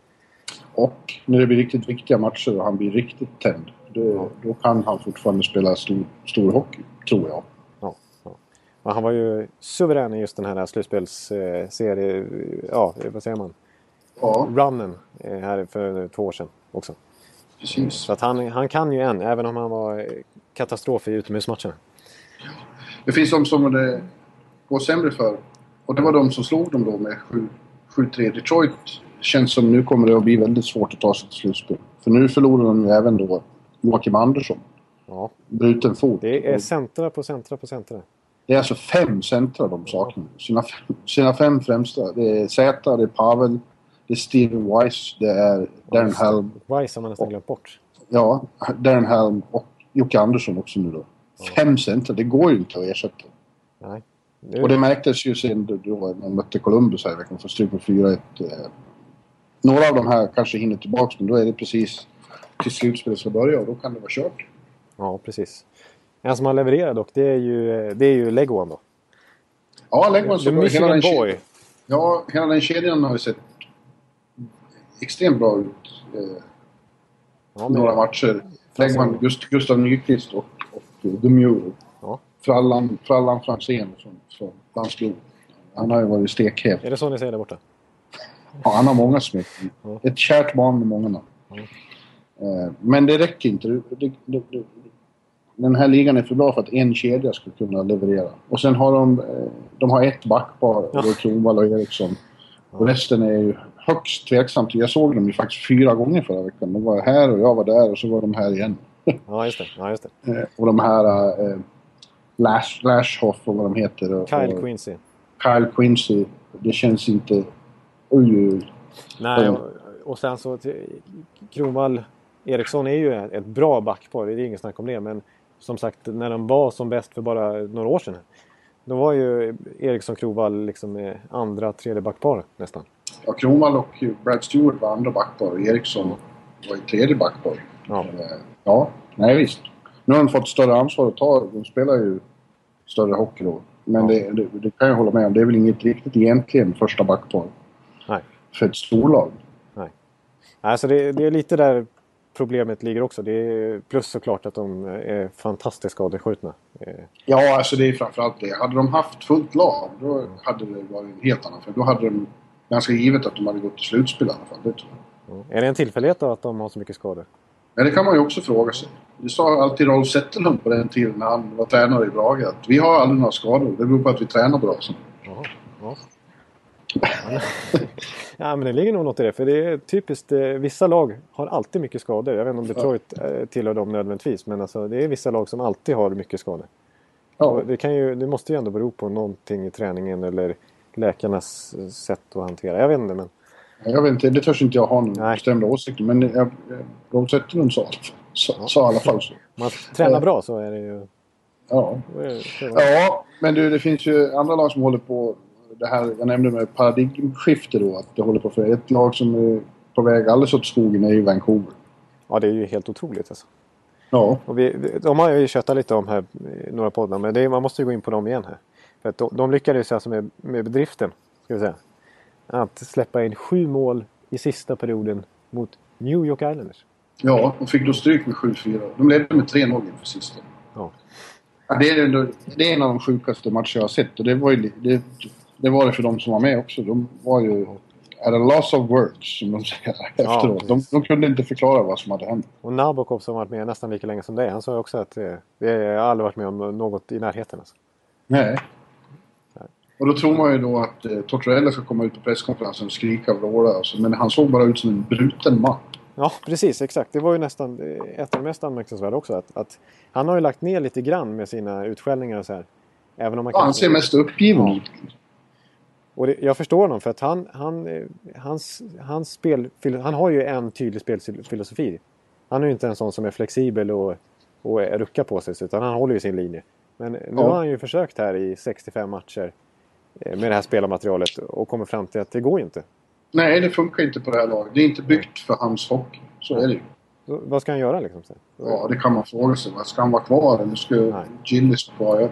Och när det blir riktigt viktiga matcher och han blir riktigt tänd. Då, då kan han fortfarande spela stor, stor hockey, tror jag. Och han var ju suverän i just den här slutspelsserie... Ja, vad säger man? Ja. Runnen här för två år sedan också. Precis. Så att han, han kan ju än, även om han var katastrof i utomhusmatcherna. Det finns de som det går sämre för. Och det var de som slog dem då med 7-3. Detroit känns som nu kommer det att bli väldigt svårt att ta sig till slutspel. För nu förlorar de ju även då Joakim Andersson. Ja. Bruten fot. Det är centra på centra på centra. Det är alltså fem centra de saknar. Sina, sina fem främsta. Det är Zäta, det är Pavel, det är Steven Weiss, det är Darren Helm. Weiss har man nästan glömt bort. Ja, Darren Helm och Jocke Andersson också nu då. Fem center, det går ju inte att ersätta. Nej. Och det märktes ju sen då man mötte Columbus här i veckan. För stryk med 4-1. Eh, några av de här kanske hinner tillbaka men då är det precis till slutspelet ska börja och då kan det vara kört. Ja, precis. En som har levererat dock, det är ju, det är ju Leguan då. Ja, Leguan som... The Michigan Boy. Ja, hela den kedjan har ju sett extremt bra ut. Eh, ja, men... Några matcher. Leguan, Gust Gustav Nyqvist och The Mule. Ja. Frallan, Frallan Franzén från, från Landskrona. Han har ju varit stekhet. Är det så ni säger där borta? Ja, han har många smeknamn. Ja. Ett kärt barn med många namn. Ja. Eh, men det räcker inte. Det, det, det, den här ligan är för bra för att en kedja ska kunna leverera. Och sen har de, eh, de har ett backpar, ja. Kronwall och Eriksson. Och resten är ju högst tveksamt. Jag såg dem ju faktiskt fyra gånger förra veckan. De var här och jag var där och så var de här igen. Ja, just det. Ja, just det. Eh, och de här... Eh, Lash, Lashhoff och vad de heter. Kyle och Quincy. Kyle Quincy. Det känns inte... Oj, oj. Nej, och, och sen så... Kronwall Eriksson är ju ett bra backpar, det är inget snack om det. Men som sagt, när de var som bäst för bara några år sedan. Då var ju Eriksson Kronwall liksom eh, andra, tredje backpar nästan. Ja, Kronwall och Brad Stewart var andra backpar och Eriksson var i tredje backpar. Ja. Eh, Ja, nej visst. Nu har de fått större ansvar att ta. De spelar ju större hockey då. Men Ja. det, det, det kan jag hålla med om. Det är väl inget riktigt egentligen första backpar Nej. för ett storlag. Alltså det, det är lite där problemet ligger också. Det är plus såklart att de är fantastiskt skadeskjutna. Eh, Ja, alltså det är framförallt det. Hade de haft fullt lag, då hade det varit en helt annan. För då hade de ganska givet att de hade gått till slutspel i alla fall. Det tror jag. ja. Är det en tillfällighet då att de har så mycket skador? Men det kan man ju också fråga sig. Det sa alltid Rolf Zetterlund på den tiden när han var tränare i Brage. Att vi har aldrig några skador. Det beror på att vi tränar bra. Så. Jaha, ja. ja, men det ligger nog något i det. För det är typiskt. Eh, vissa lag har alltid mycket skador. Jag vet inte om Detroit eh, tillhör dem nödvändigtvis. Men alltså, det är vissa lag som alltid har mycket skador. Ja, det, kan ju, det måste ju ändå bero på någonting i träningen eller läkarnas eh, sätt att hantera. Jag vet inte. Men jag vet inte. Det törs inte jag ha någon Nej. bestämd åsikt. Men jag, Rolf Zetterlund sa, sa, sa i alla fall så. man tränar bra så är det ju... Ja. ja, men du, det finns ju andra lag som håller på det här jag nämnde med paradigmskifte då. Att det håller på för ett lag som är på väg alldeles åt skogen är ju Vancouver. Ja, det är ju helt otroligt alltså. Ja, Och vi, de har jag ju köttat lite om här i några poddar, men det, man måste ju gå in på dem igen här. För att de, de lyckades alltså med, med bedriften, ska vi säga, att släppa in sju mål i sista perioden mot New York Islanders. ja de fick då stryk med 7-4. De ledde med 3-0 inför sista. Ja. Ja, det, är det är en av de sjukaste matcher jag har sett. Och det var, ju, det, det var det för de som var med också. De var ju... At a loss of words, som de säger efteråt. de, de kunde inte förklara vad som hade hänt. Och Nabokov som varit med nästan lika länge som dig, han sa ju också att eh, jag har aldrig varit med om något i närheten. Alltså. Nej. Och då tror man ju då att eh, Tortorella ska komma ut på presskonferensen och skrika och vråla. Alltså, men han såg bara ut som en bruten man. Ja, precis. Exakt. Det var ju nästan eh, ett av de mest anmärkningsvärda också. Att, att han har ju lagt ner lite grann med sina utskällningar och så här. Även om man Ja, han kanske- ser mest uppgiven Ja. Och det, jag förstår honom för att han, han, hans, hans spel, han har ju en tydlig spelfilosofi. Han är ju inte en sån som är flexibel och, och ruckar på sig utan han håller ju sin linje. Men nu Ja. har han ju försökt här i 65 matcher eh, med det här spelarmaterialet och kommer fram till att det går inte. Nej, det funkar inte på det här laget. Det är inte byggt för hans hockey. Så är det ju. Så, vad ska han göra liksom? sen? Ja, det kan man fråga sig. Ska han vara kvar eller ska. Gillis vara kvar?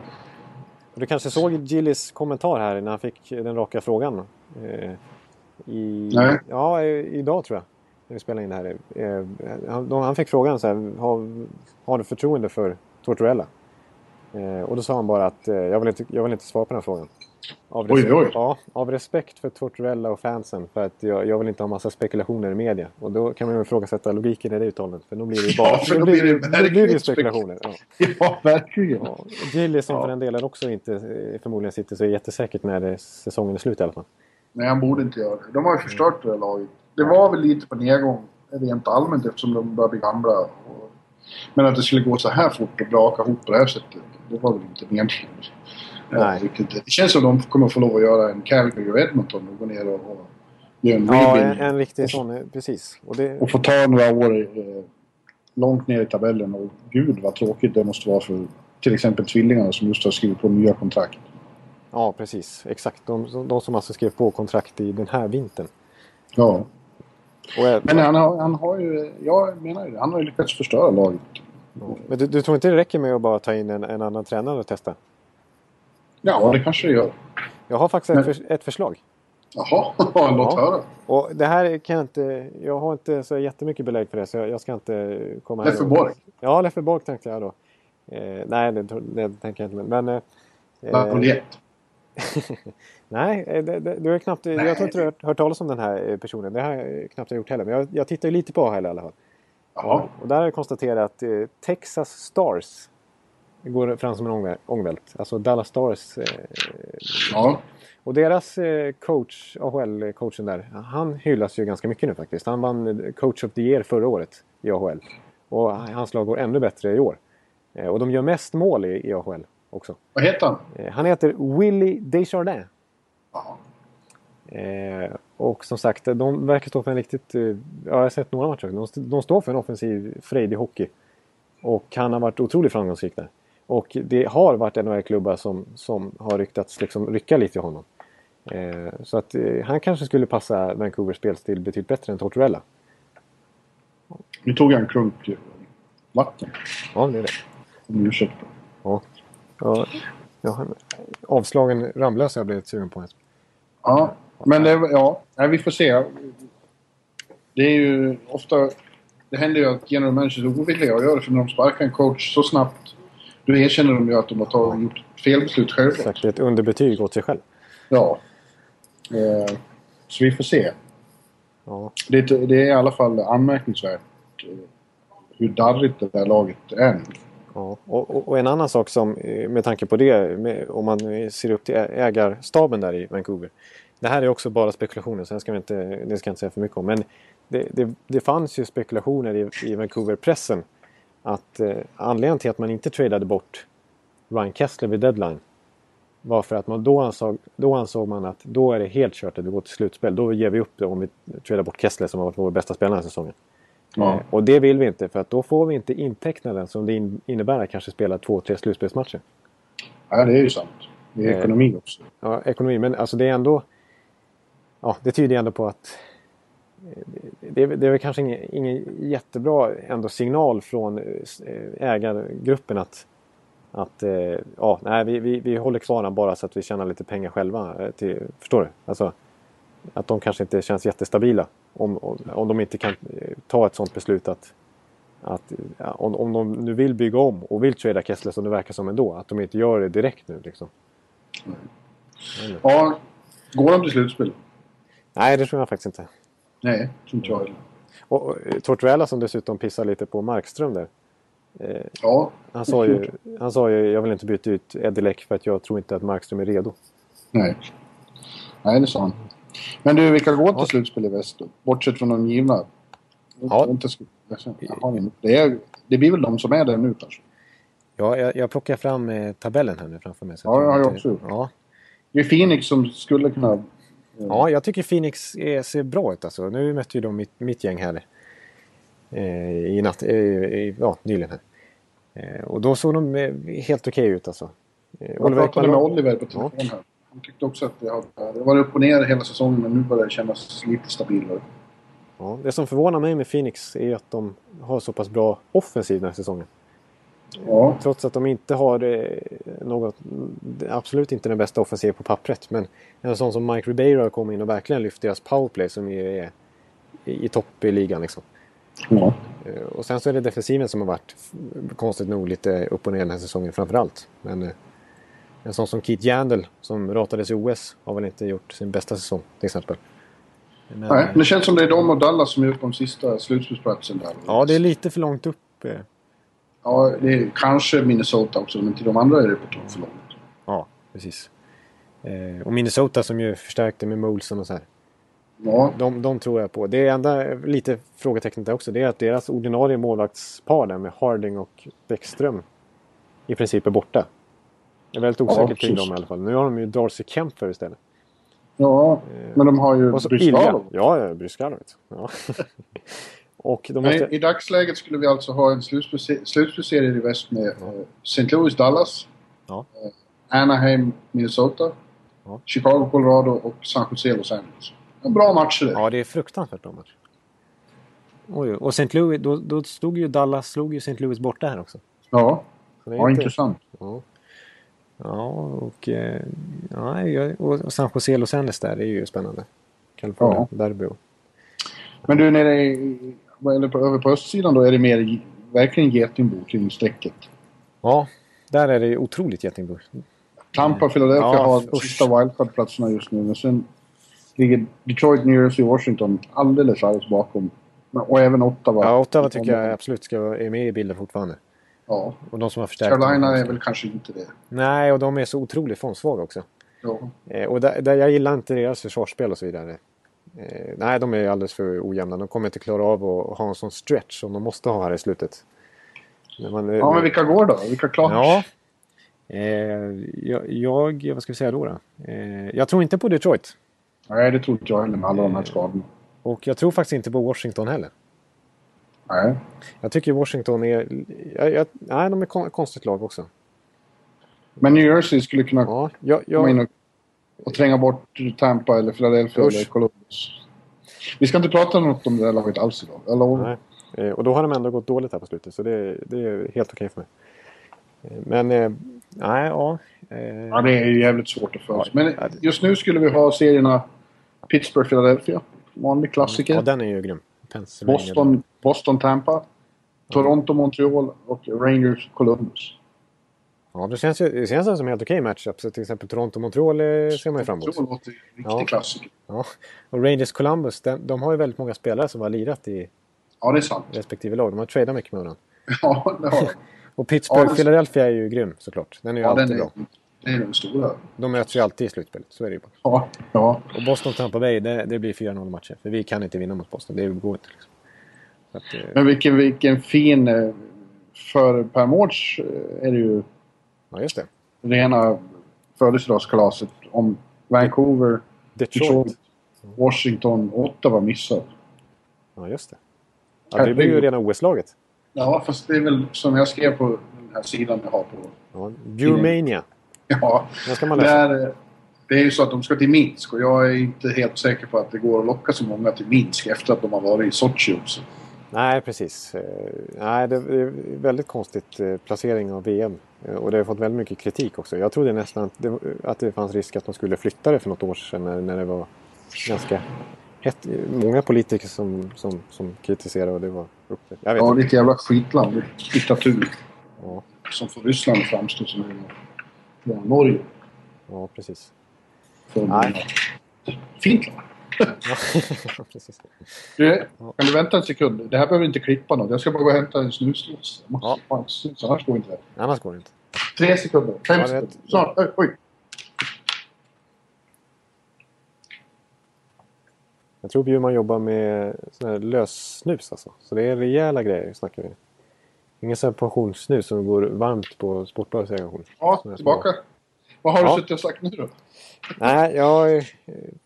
Du kanske såg Gillis kommentar här när han fick den raka frågan. Eh, i, Nej. Ja, idag tror jag. När vi spelade in det här. Eh, han, fick frågan så här. Har, har du förtroende för Tortorella? Eh, och då sa han bara att jag, vill inte, jag vill inte svara på den frågan. Av Oj, oj. Ja, av respekt för Tortorella och fansen. För att jag, jag vill inte ha massa spekulationer i media. Och då kan man ju ifrågasätta logiken i det uttalandet. För då blir det ju bara... Ja, för då då blir det, då blir det ju spekulationer. Ja. Ja, verkligen. Ja, som Ja. för den delen också inte eh, förmodligen sitter så jättesäkert när det, säsongen är slut i alla fall. Nej, han borde inte göra det. De har ju förstört det här laget. Det var väl lite på nedgång rent allmänt eftersom de börjar bli gamla. Och... Men att det skulle gå så här fort och braka ihop på det här sättet, det var väl inte meningen. Nej. Ja. Det känns som de kommer få lov att göra en Calgary och Edmonton och gå ner och, och göra en Ja, en, en riktig sån, eh, precis. Och det, Och få ta några år eh, långt ner i tabellen. Och gud vad tråkigt det måste vara för till exempel tvillingarna som just har skrivit på nya kontrakt. ja, precis. Exakt. De, de som alltså skrev på kontrakt i den här vintern. Ja. Eh, Men han har, han har ju, jag menar ju han har ju lyckats förstöra laget. men du, du tror inte det räcker med att bara ta in en, en annan tränare och testa? Ja, det kanske det gör. Jag har faktiskt Men- ett, för, ett förslag. Jaha, låt höra. Och det här kan jag inte... Jag har inte så jättemycket belägg för det så jag, jag ska inte komma här Leffe och- Borg. Ja, Leffe Borg tänkte jag då. Eh, nej, det, det tänker jag inte. Men... eh. Nej, eh, det, det, du har knappt, jag tror inte du har hört, talas om den här eh, personen. Det har jag knappt gjort heller. Men jag, jag tittar ju lite på AHL i alla fall. Jaha. Och där har jag konstaterat att eh, Texas Stars går fram som en ångvä- ångvält. Alltså Dallas Stars. Eh, Ja. och deras eh, coach, AHL-coachen där, han hyllas ju ganska mycket nu faktiskt. Han vann eh, Coach of the Year förra året i AHL. Och hans lag går ännu bättre i år. Eh, och de gör mest mål i, i AHL. också. Vad heter han? Han heter Willie Desjardins. Ja. Eh, och som sagt, de verkar stå för en riktigt... Eh, ja, jag har sett några matcher. De, de står för en offensiv, frejdig hockey. Och han har varit otroligt framgångsrik där. Och det har varit NHL-klubbar som, som har ryktats liksom rycka lite i honom. Eh, så att eh, han kanske skulle passa Vancouvers spelstil betydligt bättre än Tortorella. Nu tog jag en klunk vatten. Ja, det är det. Om ursäkta. Ja. Ja, ja, avslagen Ramlösa jag blivit sugen på. Ja, men det, ja, nej, vi får se. Det är ju ofta... Det händer ju att general managers är ovilliga att göra det för när de sparkar en coach så snabbt då erkänner de ju att de har tagit, gjort fel beslut själva. Exakt, ett underbetyg åt sig själv. Ja. Eh, så vi får se. Ja, Det, det är i alla fall anmärkningsvärt eh, hur darrigt det där laget är nu. Ja, och, och, och en annan sak som eh, med tanke på det, med, om man eh, ser upp till ägarstaben där i Vancouver. Det här är också bara spekulationer, så det ska, vi inte, det ska jag inte säga för mycket om. Men det, det, det fanns ju spekulationer i, i Vancouver-pressen att eh, anledningen till att man inte tradade bort Ryan Kessler vid deadline var för att man då ansåg, då ansåg man att då är det helt kört att vi går till slutspel. Då ger vi upp det om vi tradar bort Kessler som har varit vår bästa spelare den här säsongen. Ja. Eh, Och det vill vi inte för att då får vi inte intecknaden som det in- innebär att kanske spela två, tre slutspelsmatcher. Ja, det är ju sant. Det är Eh. ekonomi också. Ja, ekonomi, men alltså det är ändå... Ja, det tyder ändå på att... Det är, det är väl kanske ingen, ingen jättebra ändå signal från eh, ägargruppen att... Att eh, ja, nej, vi, vi, vi håller kvar den bara så att vi tjänar lite pengar själva. eh, Till, förstår du? Alltså, att de kanske inte känns jättestabila. Om, om, om de inte kan ta ett sånt beslut att... att ja, om, om de nu vill bygga om och vill trada Kessler som det verkar som ändå. Att de inte gör det direkt nu liksom. Ja, går de till slutspel? Nej, det tror jag faktiskt inte. Nej, tror inte jag heller. Och, eh, Tortorella som dessutom pissar lite på Markström där. Eh, Ja, han, sa ju, han sa ju jag vill inte byta ut Eddie Leck för att jag tror inte att Markström är redo. nej. Nej, det sa han. Men du, vilka går till Ja. slutspel i väst då? Bortsett från de givna? Ja. Det, är, det blir väl de som är där nu kanske? Ja, jag, jag plockar fram eh, tabellen här nu framför mig. Ja, det har jag också gjort. Ja. Det är Phoenix som skulle kunna... ja, jag tycker Phoenix är, ser bra ut alltså. Nu mötte ju de mitt, mitt gäng här eh, i natt, eh, i, ja, nyligen här. Eh, och då såg de eh, helt okej ut alltså. Eh, Jag pratade med Oliver på telefon här. Han tyckte också att det, har, det var upp och ner hela säsongen men nu börjar det kännas lite stabilare. Ja, det som förvånar mig med Phoenix är att de har så pass bra offensiv den här säsongen. Ja, Trots att de inte har eh, något, absolut inte den bästa offensiven på pappret. Men en sån som Mike Ribeiro kommit in och verkligen lyft deras powerplay som ju är i, topp i ligan. Liksom. ja. Eh, Och sen så är det defensiven som har varit konstigt nog lite upp och ner den här säsongen framförallt. Men eh, en sån som Keith Yandel som ratades i OS har väl inte gjort sin bästa säsong till exempel. Men, Nej, men det känns som det är de och Dallas som är uppe om sista slutspelsplatsen där. ja, det är lite för långt upp. Ja, det är kanske Minnesota också, men till de andra är det på tok för långt. Ja, precis. Eh, och Minnesota som ju förstärkte med Molson och så här. Ja, De, de tror jag på. Det enda lite frågetecknet där också det är att deras ordinarie målvaktspar där med Harding och Bäckström i princip är borta. Det är väldigt osäkert kring precis. dem i alla fall. Nu har de ju Darcy Kempfer istället. ja men de har ju Eh. Bryskalov. Ja, ja Bryskalov. Ja. och de måste... I dagsläget skulle vi alltså ha en slutspelsserie i väst med eh, St. Louis, Dallas, Ja. eh, Anaheim, Minnesota, Ja. Chicago, Colorado och San Jose, Los Angeles. En bra matcher det. Ja, det är fruktansvärt bra match. Oj, och St. Louis, då, då stod ju Dallas slog ju St. Louis borta här också. Ja, det ja inte- intressant. Ja. Ja, och, eh, ja, och San Jose Los Angeles där är ju spännande. Kalifornien, derby. och- Men du, nere i, det på, över på östsidan då är det mer ge- verkligen getingbo kring strecket. Ja, där är det otroligt getingbo. Tampa och Philadelphia Ja, har usch. sista wildcard-platserna just nu. Men sen ligger Detroit, New Jersey och Washington alldeles, alldeles bakom. Och även Ottawa. Ja, Ottawa tycker jag absolut ska vara är med i bilden fortfarande. Ja. Och de som har förstärkt. Carolina dem. är väl kanske inte det. Nej, och de är så otroligt formsvaga också. Ja. Eh, och där, där jag gillar inte deras försvarsspel och så vidare. Eh, nej, de är alldeles för ojämna. De kommer inte klara av att ha en sån stretch som de måste ha här i slutet. Man, eh, ja, men vilka går då? Vilka klarar Ja. Eh, jag, jag, vad ska vi säga då? då? Eh, jag tror inte på Detroit. Nej, det tror inte jag heller med alla de här skadorna. Och jag tror faktiskt inte på Washington heller. Nej. Jag tycker Washington är... Jag, jag, nej, de är kon- konstigt lag också. Men New Jersey skulle kunna Ja, jag, komma in jag, och, och tränga bort Tampa eller Philadelphia Usch. eller Columbus. Vi ska inte prata något om det där laget alls idag. Jag lovar. nej. Eh, Och då har de ändå gått dåligt här på slutet, så det, det är helt okej för mig. Eh, Men, eh, nej, ja. Ja, det är ju jävligt svårt att förutse. Men just nu skulle vi ha serierna Pittsburgh-Philadelphia. Vanlig klassiker. Ja, den är ju grym. Pennsylvania. Boston, Boston, Tampa. Toronto, Montreal och Rangers, Columbus. Ja, det känns, ju, det känns som helt okej matchup. Så till exempel Toronto-Montreal eh, ser man ju fram emot. Montreal låter riktig Ja. klassiker. Ja. Och Rangers Columbus, de, har ju väldigt många spelare som har lirat i Ja, det är sant. respektive lag. De har tradat mycket med varandra. Ja, det har de. Och Pittsburgh, Ja, är ju grym såklart. Den är ju Ja, alltid den är, bra. det är den stora. De möts ju alltid i slutspelet, så är det ju bara. Ja, ja. Och Boston Tampa Bay, det, det blir 4-0 matcher. För vi kan inte vinna mot Boston, det går inte. Liksom. Att, eh, Men vilken, vilken fin... eh, För Per Mårds eh, är det ju ja, just det. rena födelsedagskalaset om Vancouver, Detroit. Detroit, Washington, Ottawa missar. Ja, just det. Ja, det blir ju rena OS-laget. Ja, fast det är väl som jag skrev på den här sidan jag har på... Ja, Burmania. Ja, Den ska man läsa. är, eh, det är ju så att de ska till Minsk och jag är inte helt säker på att det går att locka så många till Minsk efter att de har varit i Sochi också. Nej, precis. Eh, Nej, det är väldigt konstigt eh, placering av VM. Eh, Och det har fått väldigt mycket kritik också. Jag trodde nästan att det, att det fanns risk att de skulle flytta det för något år sedan när, när det var ganska hett. Många politiker som, som, som kritiserade och det var uppe. Jag vet Ja, ett jävla skitland. Diktatur. Ja, Som får Ryssland att framstå som en ja, Norge. ja precis. För Nej. Fint land. Ja, precis. Du, kan du vänta en sekund? Det här behöver inte klippa något. Jag ska bara gå och hämta en. Jag måste Ja. snus, annars går inte det. Annars går det inte. Tre sekunder. Fem Ja, sekunder. Snart. Oj, oj. Jag tror Bjurman jobbar med sån här lössnus alltså. Så det är rejäla grejer snackar vi. Ingen sån här pensionssnus som går varmt på Sportbladets reaktion. Ja, tillbaka. Vad har Ja. du suttit och sagt nu då? Nej, jag eh,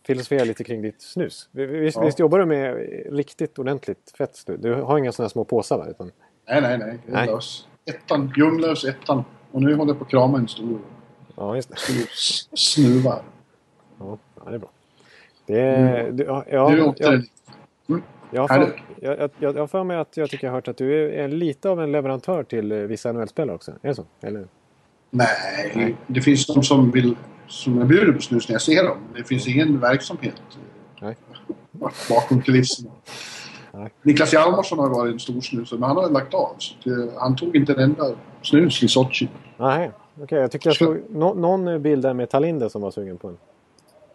filosoferar lite kring ditt snus. Vi- vi- Visst, Ja. visst jobbar du med riktigt ordentligt fett snus? Du har inga här små påsar va? Utan, Nej, nej, nej. Det är Nej. lös. Ettan. Ljunglös ettan. Och nu håller jag på att krama en stor, ja, just det. stor snuva. Ja, det är bra. Det är, du, ja, ja, Mm. du åkte jag, den. jag, för, jag, jag, jag för mig att jag tycker jag har hört att du är, lite av en leverantör till eh, vissa NHL-spelare också. Är det så? Eller? Nej, Nej. det finns de som vill som jag bjuder på snus när jag ser dem. Det finns ingen verksamhet eh, Nej. bakom kulisserna. Nej. Niklas Hjalmarsson har varit en stor snusare, men han har lagt av. Eh, han tog inte en enda snus i Sochi. Nej, okej. jag tyckte jag såg nå, någon bild där med Talinder som var sugen på en.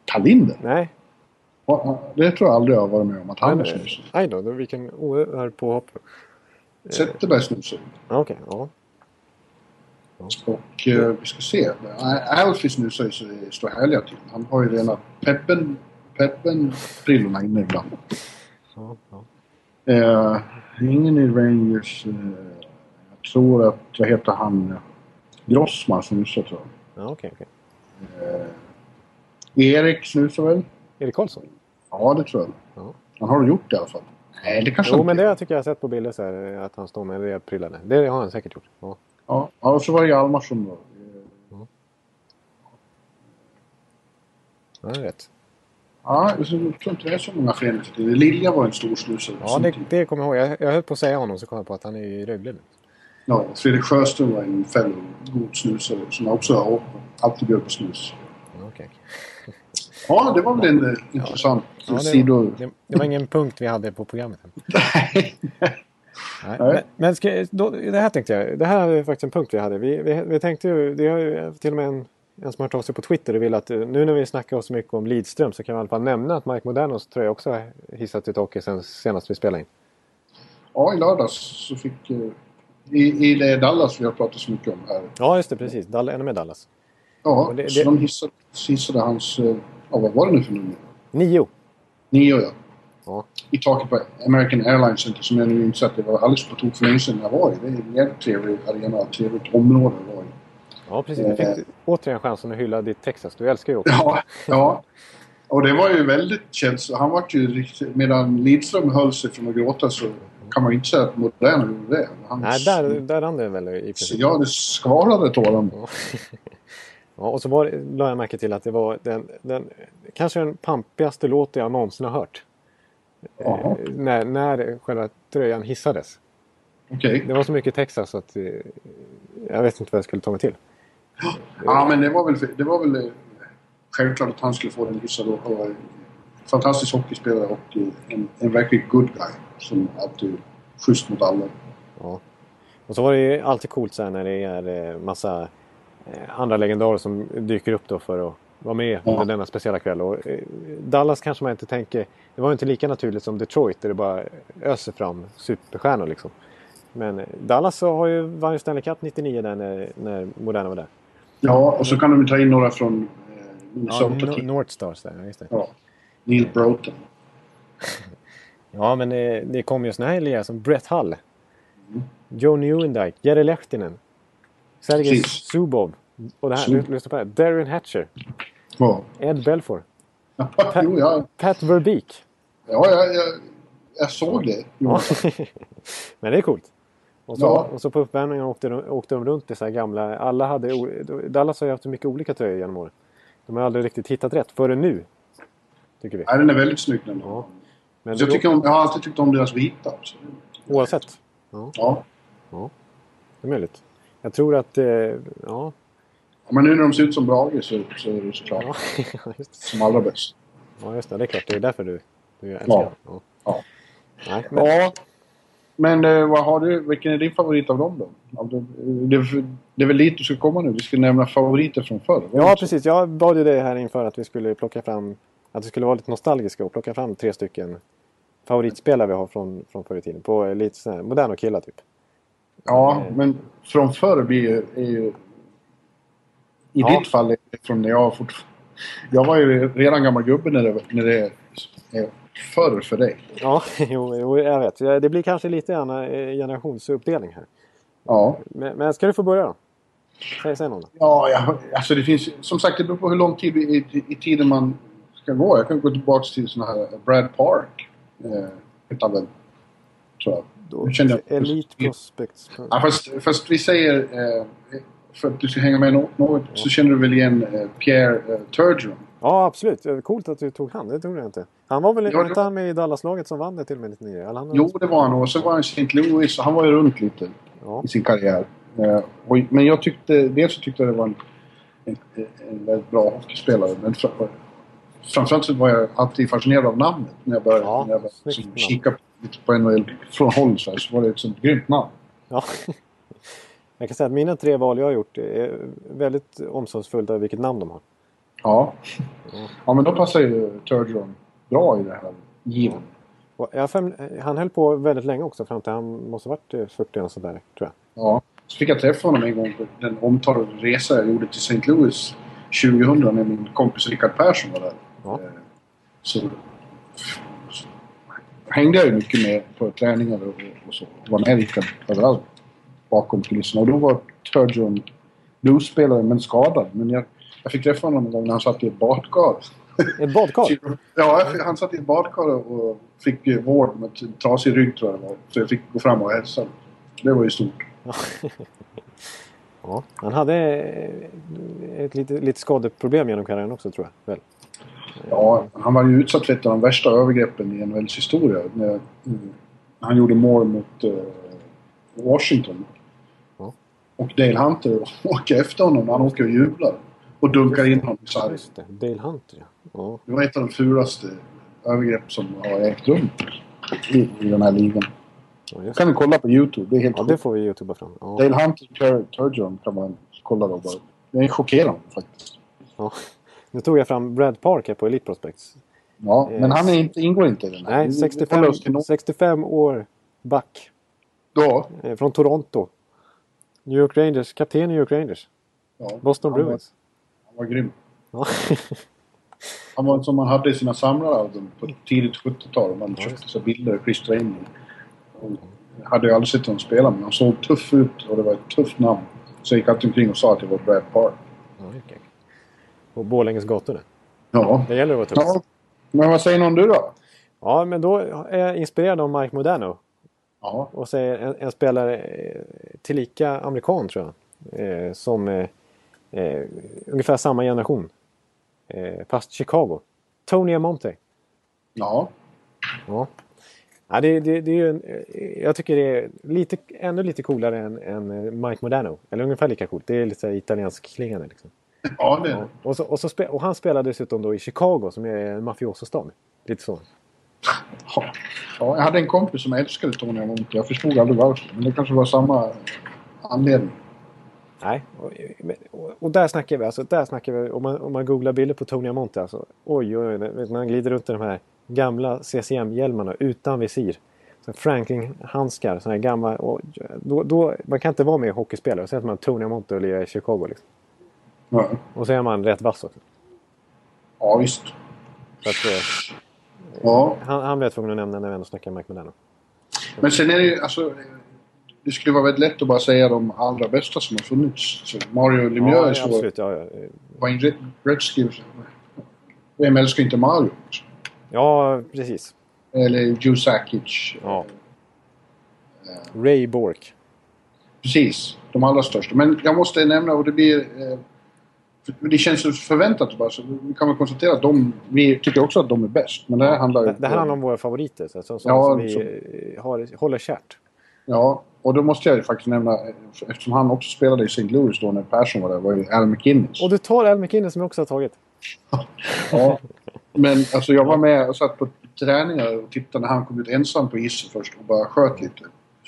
Talinder? Nej, Det tror jag aldrig jag har varit med om att han men, snusat. aj då, vilken oerhörd påhopp. Zetterberg snusar. Okej, ja. Och eh, vi ska se. Alfie snusar ju så det står härliga till. Han har ju rena peppen, peppen brillorna inne ibland. ja, ja. Eh, ingen i Rangers. Eh, jag tror att, vad heter han? eh, Grossman snusar tror jag. ja okej, okej. Erik snusar väl? Erik Karlsson? Ja, det tror jag. Ja. Han har gjort det i alla fall. Nej, det kanske Jo, han men inte- det tycker jag har sett på bilder så här, att han står med en rejäl prillade. Det har han säkert gjort. Ja. Ja, ja, och så var det Hjalmarsson då. Eh, Ja, det är rätt. Ja, jag tror inte det är så många tiden. Lilja var en stor snusare. Ja, det, det kommer jag ihåg. Jag, jag höll på att säga honom så kom jag på att han är i Rögle nu. Ja, Fredrik Sjöström var en fellow god snusare som också har alltid bjöd på snus. Ja, okej. Ja, det var väl en eh, intressant Ja, det, sido... det, det var ingen punkt vi hade på programmet. Nej. Nej. Nej. Men, men då, det här tänkte jag. Det här är faktiskt en punkt vi hade. Vi, vi, vi tänkte ju, det ju till och med en, en som har hört av sig på Twitter och vill att eh, nu när vi snackar så mycket om Lidström så kan vi i alla fall nämna att Mike Modernos tröja också har hissat i taket sen senast vi spelade in. Ja, i lördags så fick... eh, I, I det Dallas vi har pratat så mycket om här. Ja, just det. Precis. Dall, ännu mer Dallas. Ja, det- så det- de hissade, hissade hans... eh, Ja, vad var det nu för nummer? Nio. Nio, ja. Ja. I taket på American Airlines Center som jag nu inser att det var alldeles på tok för länge sedan jag var i. Det är en jävligt trevlig arena och trevligt område att vara i. Ja, precis. Du fick Eh. återigen chansen att hylla ditt Texas. Du älskar ju också. Ja, ja. Och det var ju väldigt känsligt. Han var ju riktigt... Medan Lidström höll sig från att gråta så kan man ju inte säga att Modena gjorde det. Han, Nej, där, där rann det väl i princip. Ja, det skvalade tåren. Ja. ja, och så var, la jag märke till att det var den, den kanske den pampigaste låten jag någonsin har hört. Jaha, Eh, när, när själva tröjan hissades. okej. Det var så mycket Texas att eh, jag vet inte vad jag skulle ta mig till. Ja, men det var väl, det var väl eh, självklart att han skulle få den hyssad och och fantastisk hockeyspelare och en, en verkligt good guy. Som alltid schysst mot alla. Ja. Och så var det ju alltid coolt så här när det är massa andra legendarer som dyker upp då för att vara med Ja. under denna speciella kväll. Och, eh, Dallas kanske man inte tänker... Det var ju inte lika naturligt som Detroit där det bara öser fram superstjärnor liksom. Men eh, Dallas så har ju vann ju Stanley Cup 99 där när, när Moderna var där. Ja, och så kan de ta in några från eh, Ja, Minnesota. Ja, North Stars där, just det. ja. Neil Broughton. Ja, men eh, det kom ju såna här lirare som Brett Hull. Mm. Joe Newendike, Jere Lehtinen. Sergej Precis. Och det här, lyssna på det här. Darren Hatcher. Ja. Ed Belfour. jo, ja, Pat Verbeek. ja jag, jag, jag såg det. Ja. Men det är coolt. Och så, Ja. och så på uppvärmningen åkte de, åkte de runt i så här gamla... Alla hade... Dallas har ju haft mycket olika tröjor genom åren. De har aldrig riktigt hittat rätt förrän nu. Tycker vi. Nej, den är väldigt snygg den. Ja. Men jag, tycker om, jag har alltid tyckt om deras vita. Så. Oavsett. Ja. Det är möjligt. Jag tror att... Eh, ja. Men nu när de ser ut som Brage så, så är det såklart Ja, som allra bäst. Ja, just det. Det är klart. Det är därför du, du älskar Ja. Ja. Ja. Nej, men, Ja. Men eh, vad har du, vilken är din favorit av dem då? Det, är- det är väl dit du ska komma nu? Vi ska nämna favoriter från förr. ja, precis. Jag bad ju dig här inför att vi skulle plocka fram... Att vi skulle vara lite nostalgiska och plocka fram tre stycken favoritspelare vi har från, från förr i tiden. På eh, lite sådär moderna killar typ. Ja, men från förr blir ju... Är ju I Ja. ditt fall från när jag fortfarande... Jag var ju redan gammal gubbe när det, när det är förr för dig. Ja, jo, jo, jag vet. Det blir kanske lite grann eh, generationsuppdelning här. Ja. Men, men ska du få börja då? Säg, säg någon. Ja, jag, alltså det finns som sagt det beror på hur lång tid i, i, i tiden man ska gå. Jag kan gå tillbaka till såna här Brad Park. Eh, han väl, tror jag. då jag- Elite Prospects. Ja, fast, fast vi säger, eh, för att du ska hänga med nå- något, så känner du väl igen eh, Pierre eh, Turgeon? Ja, absolut. Coolt att du tog han. Det trodde jag inte. Han var väl Ja, inte han med i Dallas-laget som vann det till och med 99? Eller han, Jo, det var han. Och så var han i St. Louis. och Han var ju runt lite Ja. i sin karriär. Eh, men jag tyckte, dels så tyckte jag det var en, en, en väldigt bra hockeyspelare. Men fra- framförallt så var jag alltid fascinerad av namnet. När jag började, Ja, när jag började liksom, kika lite på NHL från håll så, här, så var det ett sånt grymt namn. Ja. Jag kan säga att mina tre val jag har gjort är väldigt omsorgsfullt över vilket namn de har. Ja. Ja. men då passar ju Turgeon bra i det här given. Fem, han höll på väldigt länge också fram till han måste ha varit eh, 40 och sådär tror jag. Ja. Så fick jag träffa honom en gång på den omtalade resa jag gjorde till St. Louis 2000 när min kompis Rickard Persson var där. Ja. Eh, Så, så hängde jag ju mycket med på träningar och, och så. Var med Rickard överallt bakom kulisserna. Och då var Turgeon bluesspelare men skadad. Men jag, jag fick träffa honom en gång när han satt i ett badkar. Ett badkar? Ja, han satt i ett badkar och fick eh, vård med trasig rygg tror jag det var. Så jag fick gå fram och hälsa. Det var ju stort. Ja. Han hade eh, ett lite, lite skadeproblem genom karriären också tror jag. Väl? Ja, han var ju utsatt för ett av de värsta övergreppen i NHLs historia. När, mm, han gjorde mål mot eh, Washington. Ja. Och Dale Hunter åker efter honom när han åker och jublar. Och dunkar in honom i sargen. Just det, Dale Hunter ja. ja. Det var ett av de fulaste övergrepp som har ägt rum i, i den här ligan. Ja, kan ni kolla på Youtube. Det är helt ja, det får vi youtuba fram. Ja. Dale Hunter Tur- Turgeon kan man kolla då bara. Det är chockerande faktiskt. Ja. Nu tog jag fram Brad Park här på Elite Prospects. Ja, Yes. men han är inte, ingår inte i den här. Nej, Vi- vi 65, håller oss till no- 65 år back. Då, Eh, från Toronto. New York Rangers, kapten i New York Rangers. ja, Boston han var- Bruins. Han var grym. Ja. Han var som man hade i sina samlaralbum på tidigt 70-tal. Man köpte så bilder och klistrade in. Och hade ju aldrig sett honom spela men han såg tuff ut och det var ett tufft namn. Så jag gick alltid omkring och sa att det var Brad Park. Ja, okay. På Borlänges gator nu. Ja. Det gäller att vara tuff. ja. Men vad säger någon du då? Ja, men då är jag inspirerad av Mike Modano. Ja. Och säger en, en spelare eh, tillika amerikan tror jag. Eh, som eh, ungefär samma generation. Eh, fast Chicago. Tony Amonte. Ja. Ja. Ja, det, det, det är ju en, eh, jag tycker det är lite, ännu lite coolare än, än Mike Modano. Eller ungefär lika coolt. Det är lite så italiensk klingande. Liksom. Ja, det är Ja. det. Och, så, och, så spe, och han spelar dessutom då i Chicago som är en mafiosostad. Lite så. Ja. ja. Jag hade en kompis som älskade Tony Amonte. Jag förstod aldrig varför. Men det kanske var samma anledning. Nej, och, och, och där snackar vi alltså, där snackar vi, om man, om man googlar bilder på Tony Amonte alltså. Oj, oj, oj, man glider runt i de här gamla CCM-hjälmarna utan visir. Franklin-handskar, sådana här gamla. Och, då, då, man kan inte vara med hockeyspelare och säga att man Tony Amonte och lirar i Chicago. Liksom. Ja, Och så är man rätt vass också. ja visst. Så att, eh, Ja. han, han blev tvungen att nämna när vi ändå snackar Mike Modano. Men sen är det ju alltså... Det skulle vara väldigt lätt att bara säga de allra bästa som har funnits. Så Mario Lemieux Ja, är så... absolut. Ja, ja. Wayne Gretzky... Vem älskar inte Mario? ja, precis. Eller Joe Sakic. Ja. Ray Bork. Precis. De allra största. Men jag måste nämna, och det blir... Det känns så förväntat bara. Så vi kan väl konstatera att de... Vi tycker också att de är bäst. Men det här handlar ju... Det, det här handlar om våra favoriter. Så, så, så, Ja, som vi så- har, håller kärt. Ja, och då måste jag ju faktiskt nämna, eftersom han också spelade i St. Louis då när Persson var där, var ju Al McInnes. Och du tar Al McKinnon som jag också har tagit. Ja. Men alltså jag var med och satt på träningar och tittade när han kom ut ensam på isen först och bara sköt lite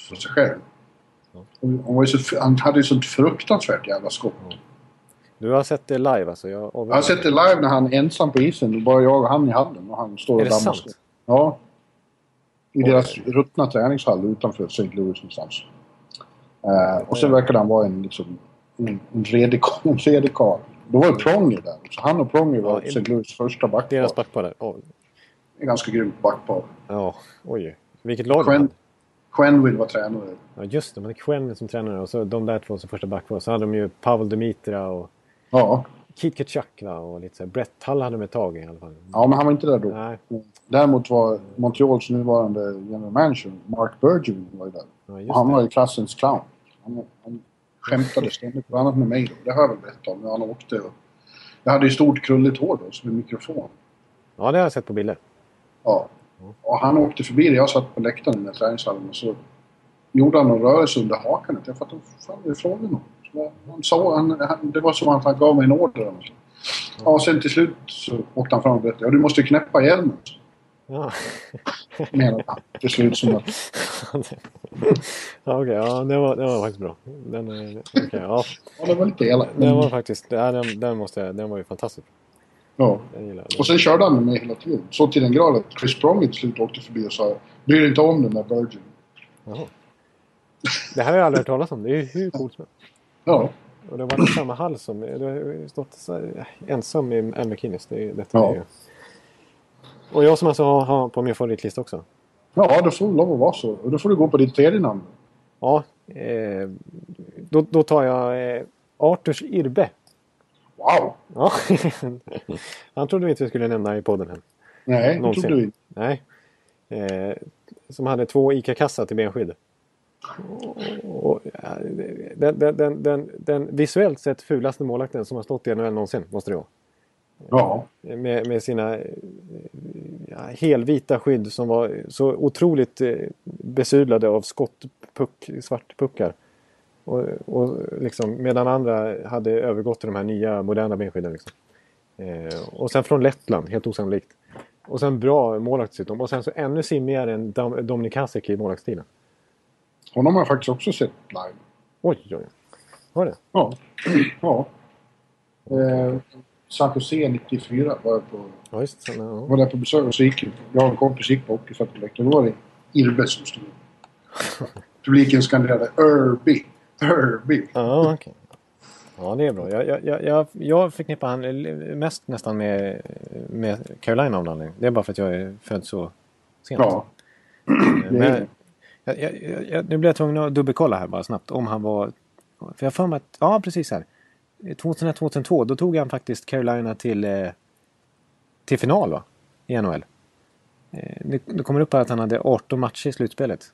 för sig själv. Och Han, var ju så, han hade ju sånt fruktansvärt jävla skott. Du har sett det live alltså? Jag, Jag har sett det live när han är ensam på isen. Bara jag och han i hallen och han står och Är det dammar sant? Ja. I Oj. deras ruttna träningshall utanför St. Louis någonstans. Eh, och sen verkade han vara en, liksom, en, en redig en redig karl. Då var ju Pronger där. Så han och Pronger var Ja, St. Louis första backpar. Deras backpar där. Oh, En ganska grymt backpar. ja, oj. Vilket lag Quen. Quenville var tränare. Ja, just det. Man hade Quenville som tränare och så de där två som första backpar. Så hade de ju Pavel Dimitra och Ja. Kit Kachuk va? och lite så här. Brett Hull hade de ett tag i alla fall. ja, men han var inte där då. Nej. Däremot var Montreals nuvarande general manager, Mark Bergevin, var ju där. Ja, Och han det. var ju klassens clown. Han, han skämtade ständigt, bland annat med mig då. Det har jag väl berättat om, när han åkte. Och, jag hade ju stort krulligt hår då, som en mikrofon. Ja, det har jag sett på bilder. Ja. Och han åkte förbi där jag satt på läktaren i träningshallen och så gjorde han någon rörelse under hakan. Jag fattade vad fan är Han sa, han, han, det var som att han gav mig en order. sånt. Ja, och sen till slut så åkte han fram och berättade. Ja, du måste knäppa hjälmen. Ja, Menade han. Till slut som att... ja okej. ja, det var, det var faktiskt bra. Den, eh, okej, ja, Ja, det var lite elakt. den var faktiskt... Ja, den, den, måste, jag- den var ju fantastisk. Ja. Och sen körde han med mig hela tiden. Så till den grad att Chris Pronger till slut åkte förbi och sa Bry dig inte om den där Virgin. Jaha. Det här har jag aldrig hört talas om. Det är ju hur coolt som helst. Ja. Och det har varit samma hall som... Du har stått ensam i Al McInnes. Det, detta Ja. är. Och jag som alltså har, har på min favoritlista också. Ja, det får lov att vara så. Och då får du gå på ditt tredje namn. Ja, eh, då, då tar jag eh, Arturs Irbe. Wow! Ja. Han trodde vi inte vi skulle nämna i podden. Här. Nej, det trodde du inte. Nej. Eh, som hade två ICA-kassar till benskydd. Och, ja, den, den, den, den, visuellt sett fulaste målvakten som har stått i NHL någonsin måste det vara. Ja. Med, med sina ja, helvita skydd som var så otroligt eh, besudlade av skottpuck, svartpuckar. Och, och liksom, medan andra hade övergått till de här nya moderna benskydden. Liksom. Eh, och sen från Lettland, helt osannolikt. Och sen bra målvakt dessutom. Och sen så ännu simmigare än Dom- Dominik Hasek i målvaktstilen. Honom har jag faktiskt också sett live. Oj, oj. Var det? Ja. ja. Eh, San Jose 94 var jag på, Ja, just det. Ja. var där på besök och så gick jag och en kompis gick på hockey, satt på läktaren. Då var det Irbe som stod. Publiken skanderade Irby, Irby. Ja, okej. Ja, det är bra. Jag, jag, jag, jag, förknippar han mest nästan med, med Carolina av. Det är bara för att jag är född så sent. Ja. Men, jag, jag, jag, nu blir jag tvungen att dubbelkolla här bara snabbt om han var För jag har för mig att, ja precis här. 2001-2002, då tog han faktiskt Carolina till, eh, till final va? I NHL. Eh, det, det kommer upp här att han hade 18 matcher i slutspelet.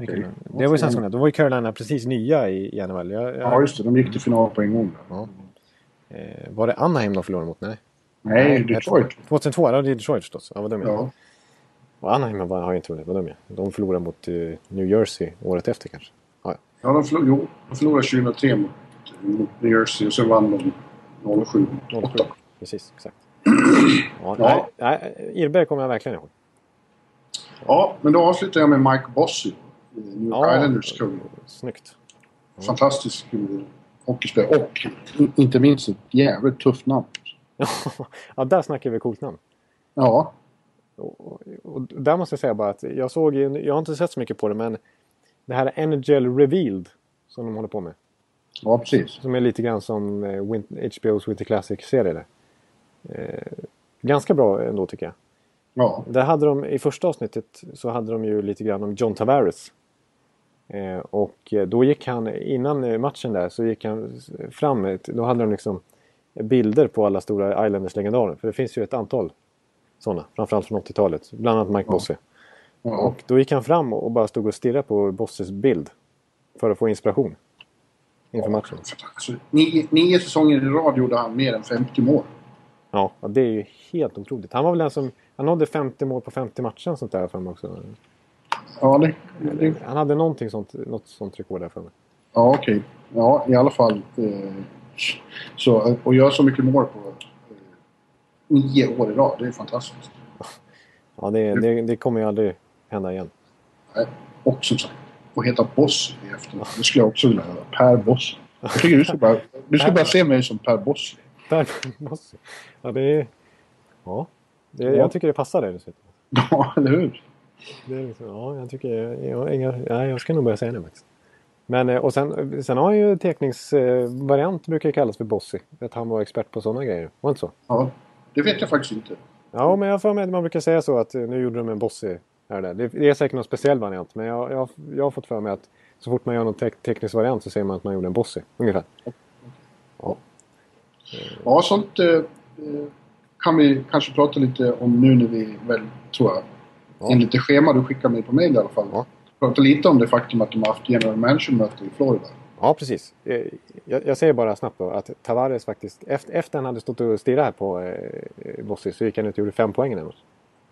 Vilket- Det var ju sensationellt. Då var ju Carolina precis nya i, i NHL. Jag, jag, Ja, just det. De gick till final på en gång. Ja. Eh, var det Anaheim de förlorade mot? Nej. Nej, Detroit. 2002, ja det är Detroit förstås. Ja, vad dum jag. Och Anaheim har ju inte vunnit, dum jag är. De förlorade mot eh, New Jersey året efter kanske. Ja, ja. Ja, de, förlor, jo, de förlorade 2003 mot, mot New Jersey och sen vann de 07 mot 8. Precis, exakt. Ja, nej, nej, Irberg kommer jag verkligen ihåg. Ja, men då avslutar jag med Mike Bossy. New York Ja. Islanders kung. Snyggt. Fantastisk eh, hockeyspelare. Och inte minst ett jävligt tufft namn. ja, där snackar vi coolt namn. Ja, Och, och, där måste jag säga bara att jag såg, jag har inte sett så mycket på det men det här Energel Revealed som de håller på med. ja precis. Som är lite grann som eh, HBO's Winter Classic-serie. Eh, ganska bra ändå tycker jag. Ja, Där hade de, I första avsnittet så hade de ju lite grann om John Tavares. Eh, och eh, då gick han, innan eh, matchen där, så gick han fram. Då hade de liksom bilder på alla stora Islanders-legendarer. För det finns ju ett antal sådana, framförallt från 80-talet. Bland annat Mike Ja. Bossy. ja. Och då gick han fram och bara stod och stirrade på Bosses bild. För att få inspiration. Inför matchen. Alltså, nio, nio säsonger i rad gjorde han mer än 50 mål. Ja, det är ju helt otroligt. Han var väl den som... Han nådde 50 mål på 50 matcher sånt där för mig också. Ja, det, det, Han hade någonting sånt, något sånt rekord där för mig. ja okej. Ja, i alla fall. Eh, så, och göra så mycket mål på nio år i rad, det är fantastiskt. Ja, det, det, det kommer ju aldrig hända igen. Nej. Och som sagt, att heta Boss i efternamn. Det skulle jag också vilja göra. Per Boss. Jag tycker du ska bara, du ska bara se mig som Per Boss. Per Bossi. Ja, det är... Ja. Det, Ja. Jag tycker det passar dig dessutom. Ja, eller hur? Det är liksom, ja, jag tycker... Jag, inga, ja, jag ska nog börja säga det faktiskt. Men eh, och sen, sen har han ju teckningsvariant brukar det kallas för Bossy. Att han var expert på sådana grejer. Var det inte så? Ja, det vet jag faktiskt inte. Ja, men jag har för mig att man brukar säga så att eh, nu gjorde de en Bossy här där. Det, är säkert någon speciell variant. Men jag, jag, jag har fått för mig att så fort man gör någon te teknisk variant så säger man att man gjorde en Bossy. Ungefär. Ja. Ja, sånt eh, eh, kan vi kanske prata lite om nu när vi väl, tror jag, Ja. enligt det schema du skickar mig på mail i alla fall. Ja. Prata lite om det faktum att de har haft general mansion-möte i Florida. Ja, precis. Eh, Jag, jag säger bara snabbt då att Tavares faktiskt, efter, efter han hade stått och stirrat här på eh, Bossy så gick han ut och gjorde fem poäng matchen.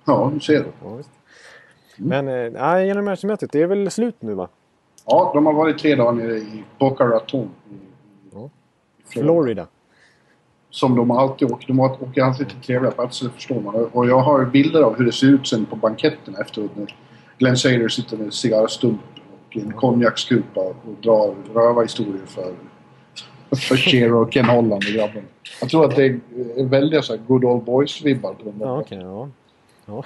Ja, du ser. Ja, visst. Men eh, genom matchmötet, det är väl slut nu va? Ja, de har varit tre dagar nere i Boca Raton. I, Ja. Florida. Som de alltid åker. De åker alltid till trevliga platser, det förstår man. Och jag har bilder av hur det ser ut sen på banketten efteråt. När Glenn Sader sitter med cigarrstump och en konjakskupa och drar röva historier för, för Cher och Ken Holland och grabben. Jag tror att det är väldiga så här good old boys-vibbar på dem. Ja, okej. ja. ja.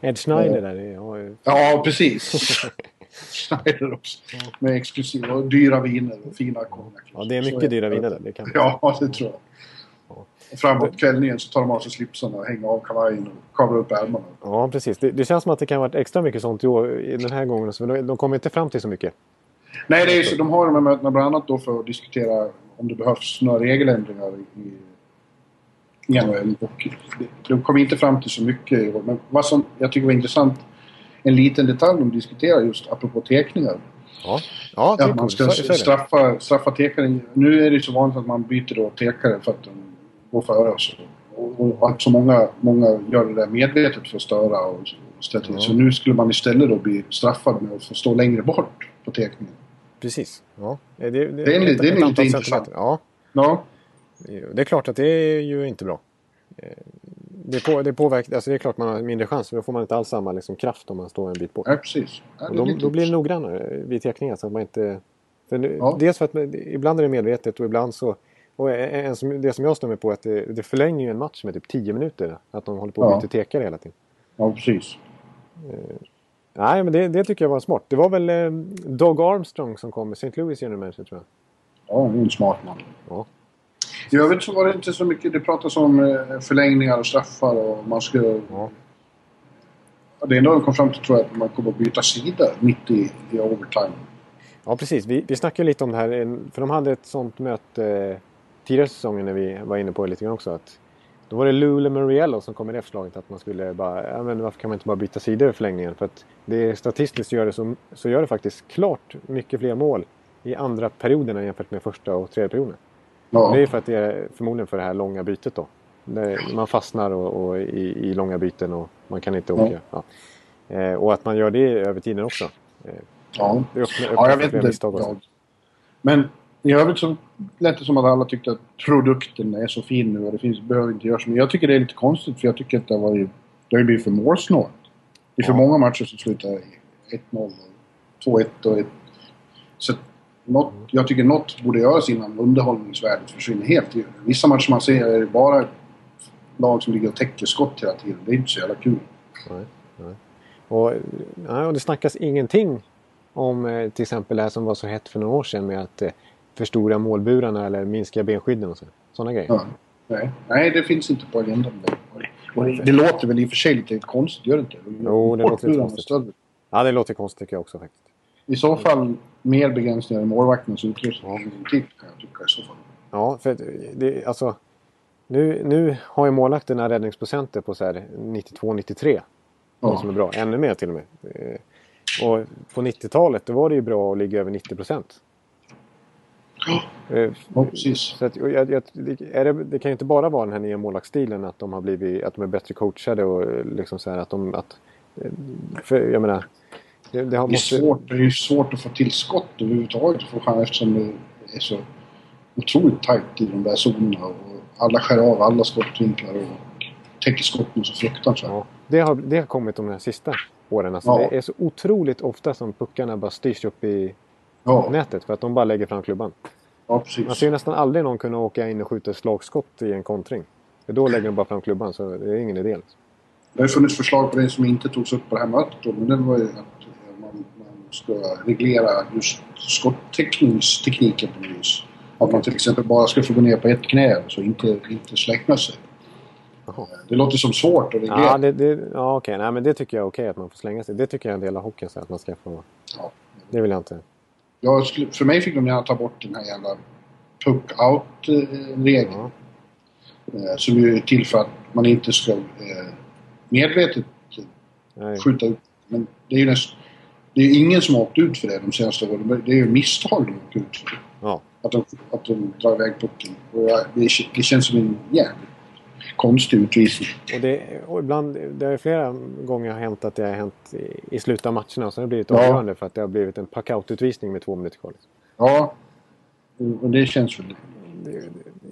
Ed Schneider där. Ja, Ja, precis. Schneider också. Med exklusiva och dyra viner och fina konjak. ja, det är mycket dyra viner där. Det kan Ja, det tror jag. Och framåt kvällningen så tar de av sig slipsarna och hänger av kavajen och kavlar upp ärmarna. Ja, precis. Det, det känns som att det kan varit extra mycket sånt i år, i den här gången. Så de, de kommer inte fram till så mycket. Nej, det är så. De har de här mötena bland annat då för att diskutera om det behövs några regeländringar i i NHL. Och de kom inte fram till så mycket i år. Men vad som jag tycker var intressant, en liten detalj de diskuterar just apropå teckningar. Ja, ja det är Att man ska straffa, straffa tekare. Nu är det så vanligt att man byter då tekare för att de går före och så. Och, och att så många, många gör det där medvetet för att störa och, och ställa till. Ja. Så nu skulle man istället då bli straffad med att få stå längre bort på tekningen. Precis. Ja. Det, det, Det är en- det är ett lite intressant. Ja, Ja, det är klart att det är ju inte bra. Eh, Det, på, det påverkar, alltså det är klart man har mindre chans då får man inte alls samma liksom, kraft om man står en bit bort. ja precis. Ja, Och då, då blir det noggrannare vid teckningen så att man inte... För nu, Ja. Dels för att ibland är det medvetet och ibland så... Och en, som- det som jag står med på är att det, det förlänger ju en match med typ 10 minuter. Att de håller på och Ja. byter tekare hela tiden. Ja, precis. Nej, men det, det tycker jag var smart. Det var väl eh, Doug Armstrong som kom med St. Louis general manager tror jag. Ja, en smart man. Ja. I övrigt så var det inte så mycket. Det pratas om eh, förlängningar och straffar och man ska... Ja. Ja, Det enda de kom fram till tror jag att man kommer att byta sida mitt i, i overtime. Ja, precis. Vi, vi snackade lite om det här, för de hade ett sånt möte eh, tidigare säsongen när vi var inne på det lite grann också. Att då var det Lule Muriello som kom med det förslaget att man skulle bara, ja men varför kan man inte bara byta sidor i förlängningen? För att det statistiskt gör det så, så gör det faktiskt klart mycket fler mål i andra perioderna jämfört med första och tredje perioden. Ja. Det är för att det är förmodligen för det här långa bytet då. man fastnar och, och i, i, långa byten och man kan inte åka. Ja. Eh, och att man gör det över tiden också. Eh, ja, det öppnar, öppnar ja jag vet inte. Men i övrigt så lät det som att alla tyckte att produkten är så fin nu och det finns, behöver inte göras men jag tycker det är lite konstigt för jag tycker att det har, varit, det har blivit för målsnålt. Det är för många matcher som slutar 1-0 2-1 och 1. Så något, jag tycker något borde göras innan underhållningsvärdet försvinner helt. Vissa matcher man ser är det bara lag som ligger och täcker skott hela tiden. Det är inte så jävla kul. Nej, nej. Och, nej, och det snackas ingenting om eh, till exempel det här som var så hett för några år sedan med att eh, förstora målburarna eller minska benskydden och så. sådana grejer. Ja, nej. nej, det finns inte på agendan. Och det, det låter väl i och för sig lite konstigt, gör det inte? Jo, det låter lite konstigt. Ja, det låter konstigt tycker jag också faktiskt. I så fall mer begränsningar i målvaktens utrustning ja. kan jag tycka i så fall. Ja, för det, alltså... Nu, nu har ju målvakterna räddningsprocenter på 92-93. Ja. Som är bra. Ännu mer till och med. Eh, och på 90-talet då var det ju bra att ligga över 90 procent. Ja, precis. Så att, jag, jag, det, det, kan ju inte bara vara den här nya målvaktsstilen att de har blivit, att de är bättre coachade och liksom så här att de, att, för jag menar. Det, det, har, det, är måste... svårt, det är svårt att få tillskott överhuvudtaget för chans eftersom det är så otroligt tajt i de där zonerna och alla skär av alla skottvinklar och täcker skotten så fruktansvärt. Ja, det, har, det har kommit de här sista åren. Alltså, ja. Det är så otroligt ofta som puckarna bara styrs upp i ja. nätet för att de bara lägger fram klubban. Ja, precis. Man ser nästan aldrig någon kunna åka in och skjuta ett slagskott i en kontring. För då lägger de bara fram klubban så det är ingen idé. Liksom. Det har funnits förslag på det som inte togs upp på det här mötet då, men det var ju att man, man ska reglera just skottäckningstekniken på något vis. Att man till exempel bara ska få gå ner på ett knä och så inte, inte släckna sig. Aha. Det låter som svårt att reglera. Ja, det, det, ja okej. Nej, men det tycker jag är okej att man får slänga sig. Det tycker jag är en del av hockeyn, att man ska få... Ja. Det vill jag inte. Jag skulle, för mig fick de gärna ta bort den här jävla puck-out-regeln. Mm. Som ju är till för att man inte ska eh, medvetet Nej. skjuta ut. Men det är ju näst, det är ingen som har åkt ut för det de senaste åren. Det är ju misstag de åkt ut för. Ja. Att, de, att de drar iväg pucken. Och jag, det, det känns som en jävligt konstig utvisning. Och, det, och ibland, det är flera gånger har hänt att det har hänt i, i slutet av matcherna och så har det blivit ja. avgörande för att det har blivit en packout-utvisning med två minuter kvar. Ja, och det känns väl... Det,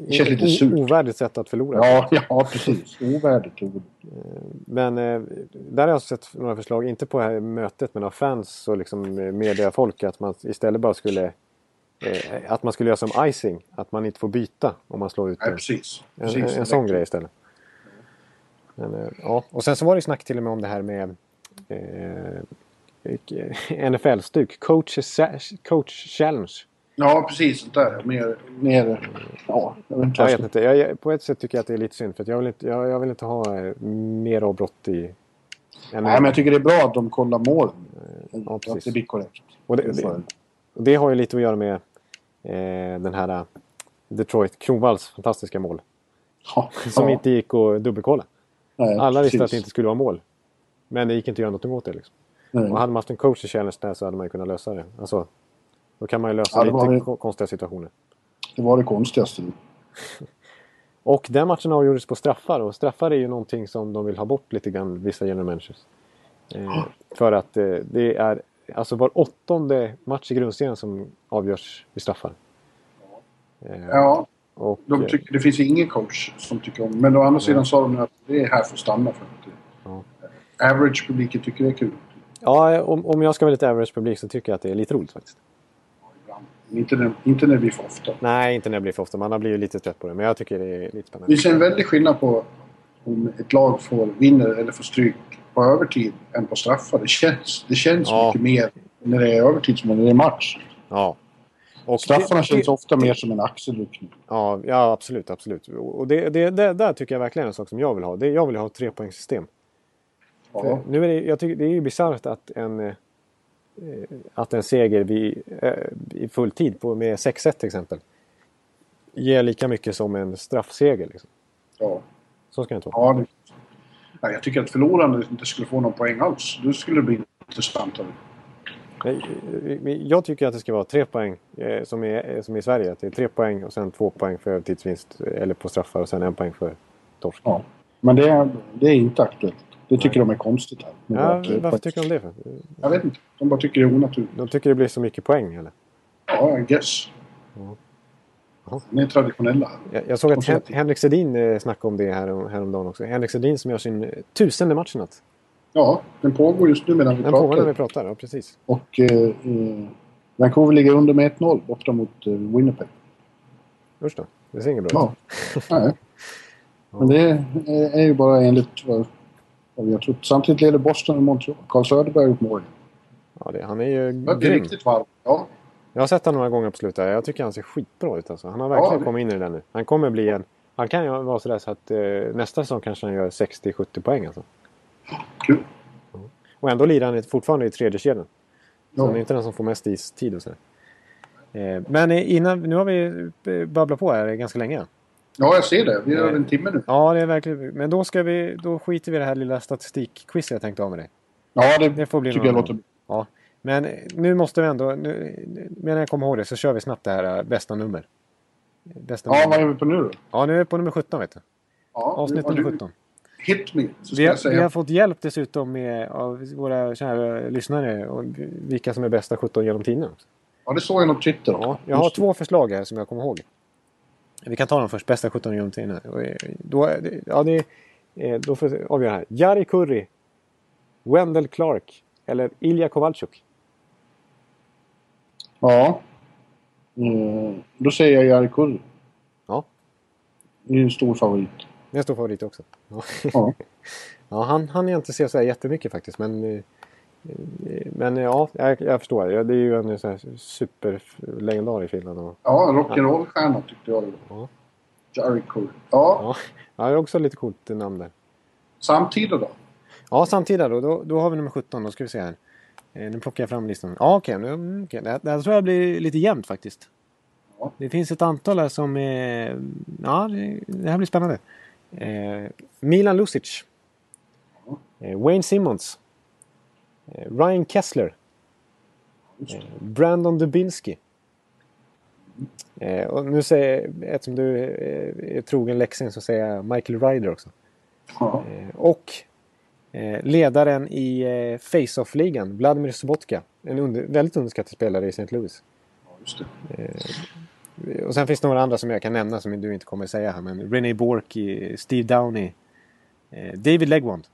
det känns lite surt. Ovärdigt sätt att förlora. Ja, ja precis. Ovärdigt ord. Eh, men eh, där har jag sett några förslag, inte på det här mötet, men av fans och liksom mediafolk att man istället bara skulle eh, att man skulle göra som icing. Att man inte får byta om man slår ut Nej, precis. precis. En, en, en sån grej istället. Men, eh, ja. Och sen så var det snack till och med om det här med eh, NFL-stuk. Coach, coach Challenge. Ja, precis. Sånt där. Mer... mer ja, jag vet inte. Jag vet inte. Jag, på ett sätt tycker jag att det är lite synd. För jag, vill inte, jag, jag, vill inte ha eh, mer avbrott i... Nej, men jag tycker det är bra att de kollar målen. Ja. Att det blir korrekt. Och det, det, det, har ju lite att göra med eh, den här uh, Detroit Kronvalls fantastiska mål. Ja, som ja. inte gick att dubbelkolla. Nej, Alla visste precis. att det inte skulle vara mål. Men det gick inte att göra något åt det. Liksom. Och hade man haft en coach i challenge där så hade man kunnat lösa det. Alltså, då kan man ju lösa ja, lite det, konstiga situationer. Det var det konstigaste. och den matchen avgjordes på straffar och straffar är ju någonting som de vill ha bort lite grann, vissa general managers. Eh, för att eh, det är alltså var åttonde match i grundserien som avgörs vid straffar. Eh, ja, och, de tycker, det finns ingen coach som tycker om Men å andra sidan sa de att det är här för att stanna. För att ja. Average-publiken tycker det är kul. Ja, om, om jag ska vara lite average-publik så tycker jag att det är lite roligt faktiskt. Inte när, inte när det blir för ofta. Nej, inte när det blir för ofta. Man har blivit lite trött på det. Men jag tycker det är lite spännande. Det ser en väldig skillnad på om ett lag får vinner eller får stryk på övertid än på straffar. Det känns, det känns ja. mycket mer när det är övertid som när det är match. Ja. Och Straffarna det, känns det, ofta mer som en axelryckning. Ja, ja absolut. absolut. Och det, det, det, där tycker jag verkligen är en sak som jag vill ha. Det, jag vill ha ett trepoängssystem. Ja. Nu är det, jag tycker, det är ju bisarrt att en, eh, att en seger vid, eh, i full tid på, med 6-1 till exempel ger lika mycket som en straffseger. Liksom. Ja. Så ska det inte vara. Ja, nej, jag tycker att förlorande inte skulle få någon poäng alls. Då skulle det bli intressantare. Nej, eh, Jag tycker att det ska vara tre poäng eh, som, är, som i Sverige. Det är tre poäng och sen två poäng för övertidsvinst eller på straffar och sen en poäng för torsk. Ja. Men det är, det är inte aktuellt. Det tycker de är konstigt här. Ja, varför poäng. tycker de det? För? Jag vet inte. De bara tycker det är onaturligt. De tycker det blir så mycket poäng eller? Ja, I guess. Ja. De är traditionella. Jag, jag såg att Hen. Henrik Sedin eh, snackade om det här, häromdagen också. Henrik Sedin som gör sin eh, tusende match i natt. Ja, den pågår just nu medan vi Den pågår när pratar. vi pratar, ja precis. Och eh, eh, Vancouver ligger under med 1-0 borta mot eh, Winnipeg. Usch då, det ser inget bra ut. Ja. Nej. Men det är, är ju bara enligt vad, vad vi har trott. Samtidigt leder Boston och Montreal. Carl Söderberg har gjort mål. Ja, det, han är ju Det är grym. riktigt varmt. Ja. Jag har sett honom några gånger på slutet. Jag tycker han ser skitbra ut alltså. Han har verkligen Ja. kommit in i det där nu. Han kommer bli en... Han kan ju vara sådär så att eh, nästa säsong kanske han gör 60-70 poäng alltså. Kul. Och ändå lirar han fortfarande i tredje kedjan. Så Ja. han är inte den som får mest istid och sådär. Eh, men eh, innan, nu har vi eh, babblat på här ganska länge. ja, jag ser det. Vi är över en timme nu. Ja, det är verkligen... Men då, ska vi, då skiter vi i det här lilla statistikquizet jag tänkte ha med dig. Ja, det, Det får bli tycker någon jag låter gång. Ja. Men eh, nu måste vi ändå... Nu, medan jag kommer ihåg det så kör vi snabbt det här eh, bästa nummer. Bästa Ja, vad nummer. är vi på nu då? Ja, nu är vi på nummer 17 vet du. Ja, Avsnitt nu- nummer du- 17. Hit me, så ska Vi jag har, säga. vi har fått hjälp dessutom med, av våra kära lyssnare och vilka som är bästa 17 genom tiderna. Ja, det såg jag nog på Twitter. Ja, jag har två förslag här som jag kommer ihåg. Vi kan ta dem först. Bästa 17 genom tiderna. Och, eh, Då, ja, det, eh, då får vi avgöra här. Jari Kurri, Wendell Clark eller Ilja Kovalchuk. Ja. Mm, då säger jag Jari Kurri. Ja, Det är en stor favorit. det är en stor favorit också. Ja. Ja. Ja, han, han är inte se så här jättemycket faktiskt. Men, eh, men ja, jag, jag förstår. Det är ju en så här superlegendar i Finland. Och, Ja, rock'n'roll-stjärna tyckte jag. ja, Jari Kurri. Ja, ja, ja, det är också lite coolt namn där. samtida då? Ja, samtida då. Då, då har vi nummer 17. Då ska vi se här. Eh, nu plockar jag fram listan. Ja, okej. nu mm, okej. Det, här- tror jag blir lite jämnt faktiskt. Ja. Det finns ett antal här som är... Ja, det, det här blir spännande. Eh, Milan Lucic. Eh, Wayne Simmons. Eh, Ryan Kessler. Eh. Brandon Dubinski. Eh, och nu säger eftersom du är trogen läxing så säger jag Michael Ryder också. Ja. Och ledaren i eh, Face-Off-ligan, Vladimir Sobotka. En under, väldigt underskattad spelare i St. Louis. ja, just det. Eh, Och sen finns det några andra som jag kan nämna som du inte kommer säga här. Men René Borky, Steve Downey, eh, David Legwand.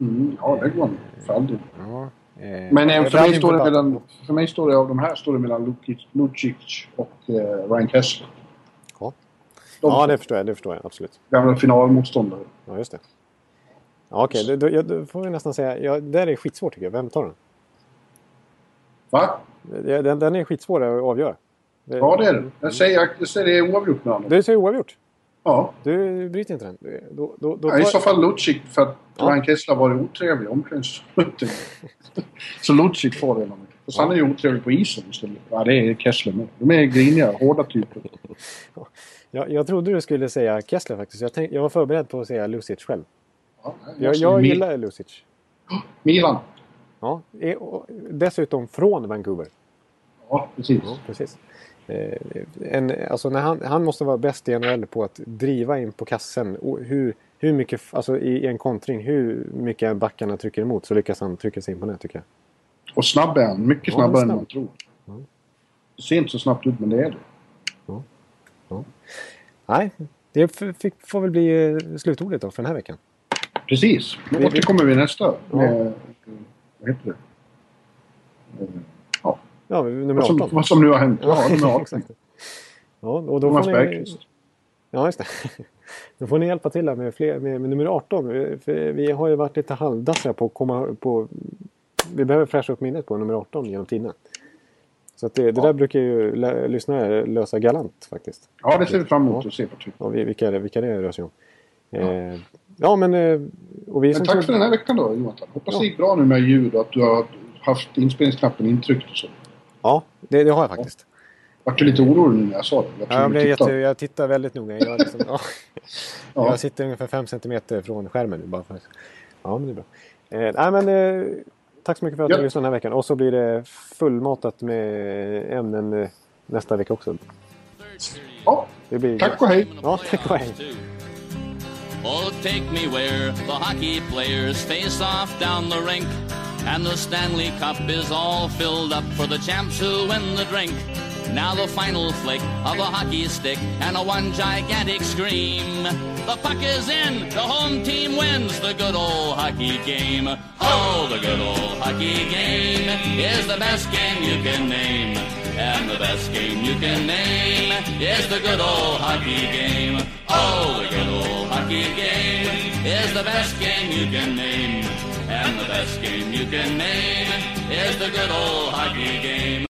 Mm, ja, går för all del. Ja, eh, Men eh, för, mig står det mellan, för mig står det av de här står det mellan Lukic, Lucic och eh, Ryan Kessler. Ja. De ja, det förstår jag. Det förstår jag absolut. gamla finalmotståndare. Ja, just det. Ja, Okej, då, då, ja, då får vi nästan säga... Ja, det här är skitsvårt tycker jag. Vem tar den? Va? Ja, Den, den är skitsvår att avgöra. Ja, det är det. Jag säger, jag säger det är oavgjort med honom. Du säger oavgjort. Ja. Du bryter inte den. Då, då, då Ja, I tar- så fall Lucic för att Ja. Ryan Kessler var otrevlig i omklädningsrummet. så Lucic får det. honom. Fast han är ju otrevlig på isen istället. Ja, det är Kessler med. De är griniga, hårda typer. Jag, jag trodde du skulle säga Kessler faktiskt. Jag, tänk, jag var förberedd på att säga Lucic själv. Ja, Jag, jag gillar Lucic. Milan. Ja, dessutom från Vancouver. Ja, precis. Ja, precis. Eh, en, alltså när han, han måste vara bäst i NHL på att driva in på kassen. Och hur, hur mycket, alltså i en kontring, hur mycket backarna trycker emot så lyckas han trycka sig in på det tycker jag. Och snabb är han. Mycket Ja, snabbare än snabb. man tror. Ja. Det ser inte så snabbt ut, men det är det. Nej, det f- fick, får väl bli eh, slutordet då för den här veckan. Precis. Vi- återkommer vi nästa. Med, vad heter det? Eh, Ja, Ja, nummer vad, som, 18. vad som nu har hänt. Ja, nummer 18. exakt. Ja, och då Thomas får ni, Bergqvist. Ja, just det. Då får ni hjälpa till här med, fler, med, med nummer 18. För vi har ju varit lite halvdassiga på att komma på... Vi behöver fräscha upp minnet på nummer 18 genom tiderna. Så det, det Ja. där brukar ju lä- lyssnare lösa galant faktiskt. Ja, det ser vi fram emot att se på. Ja, vi- vilka, vilka det rör sig om. Eh, ja, men... eh, Och vi Men tack för den här veckan då, Jonathan. Hoppas Ja. det gick bra nu med ljud och att du har haft inspelningsknappen intryckt och så. Ja, det, det har jag faktiskt. Vart du lite orolig nu när jag sa det? Jag, Ja, jag, blev jätte, jag tittar väldigt noga. Jag, liksom, ja. Ja. jag sitter ungefär 5 centimeter från skärmen nu bara för Ja, men det är bra. Eh, nej, men, eh, tack så mycket för att Ja. du lyssnade den här veckan. Och så blir det fullmatat med ämnen eh, nästa vecka också. Ja, Det blir tack och hej. Ja, tack och hej. Oh, take me where the hockey players face off down the rink. And the Stanley Cup is all filled up for the champs who win the drink. Now the final flick of a hockey stick and a one gigantic scream. The puck is in, the home team wins the good old hockey game. Oh, the good old hockey game is the best game you can name. And the best game you can name is the good old hockey game. Oh, the good old hockey game is the best game you can name. And the best game you can name is the good old hockey game.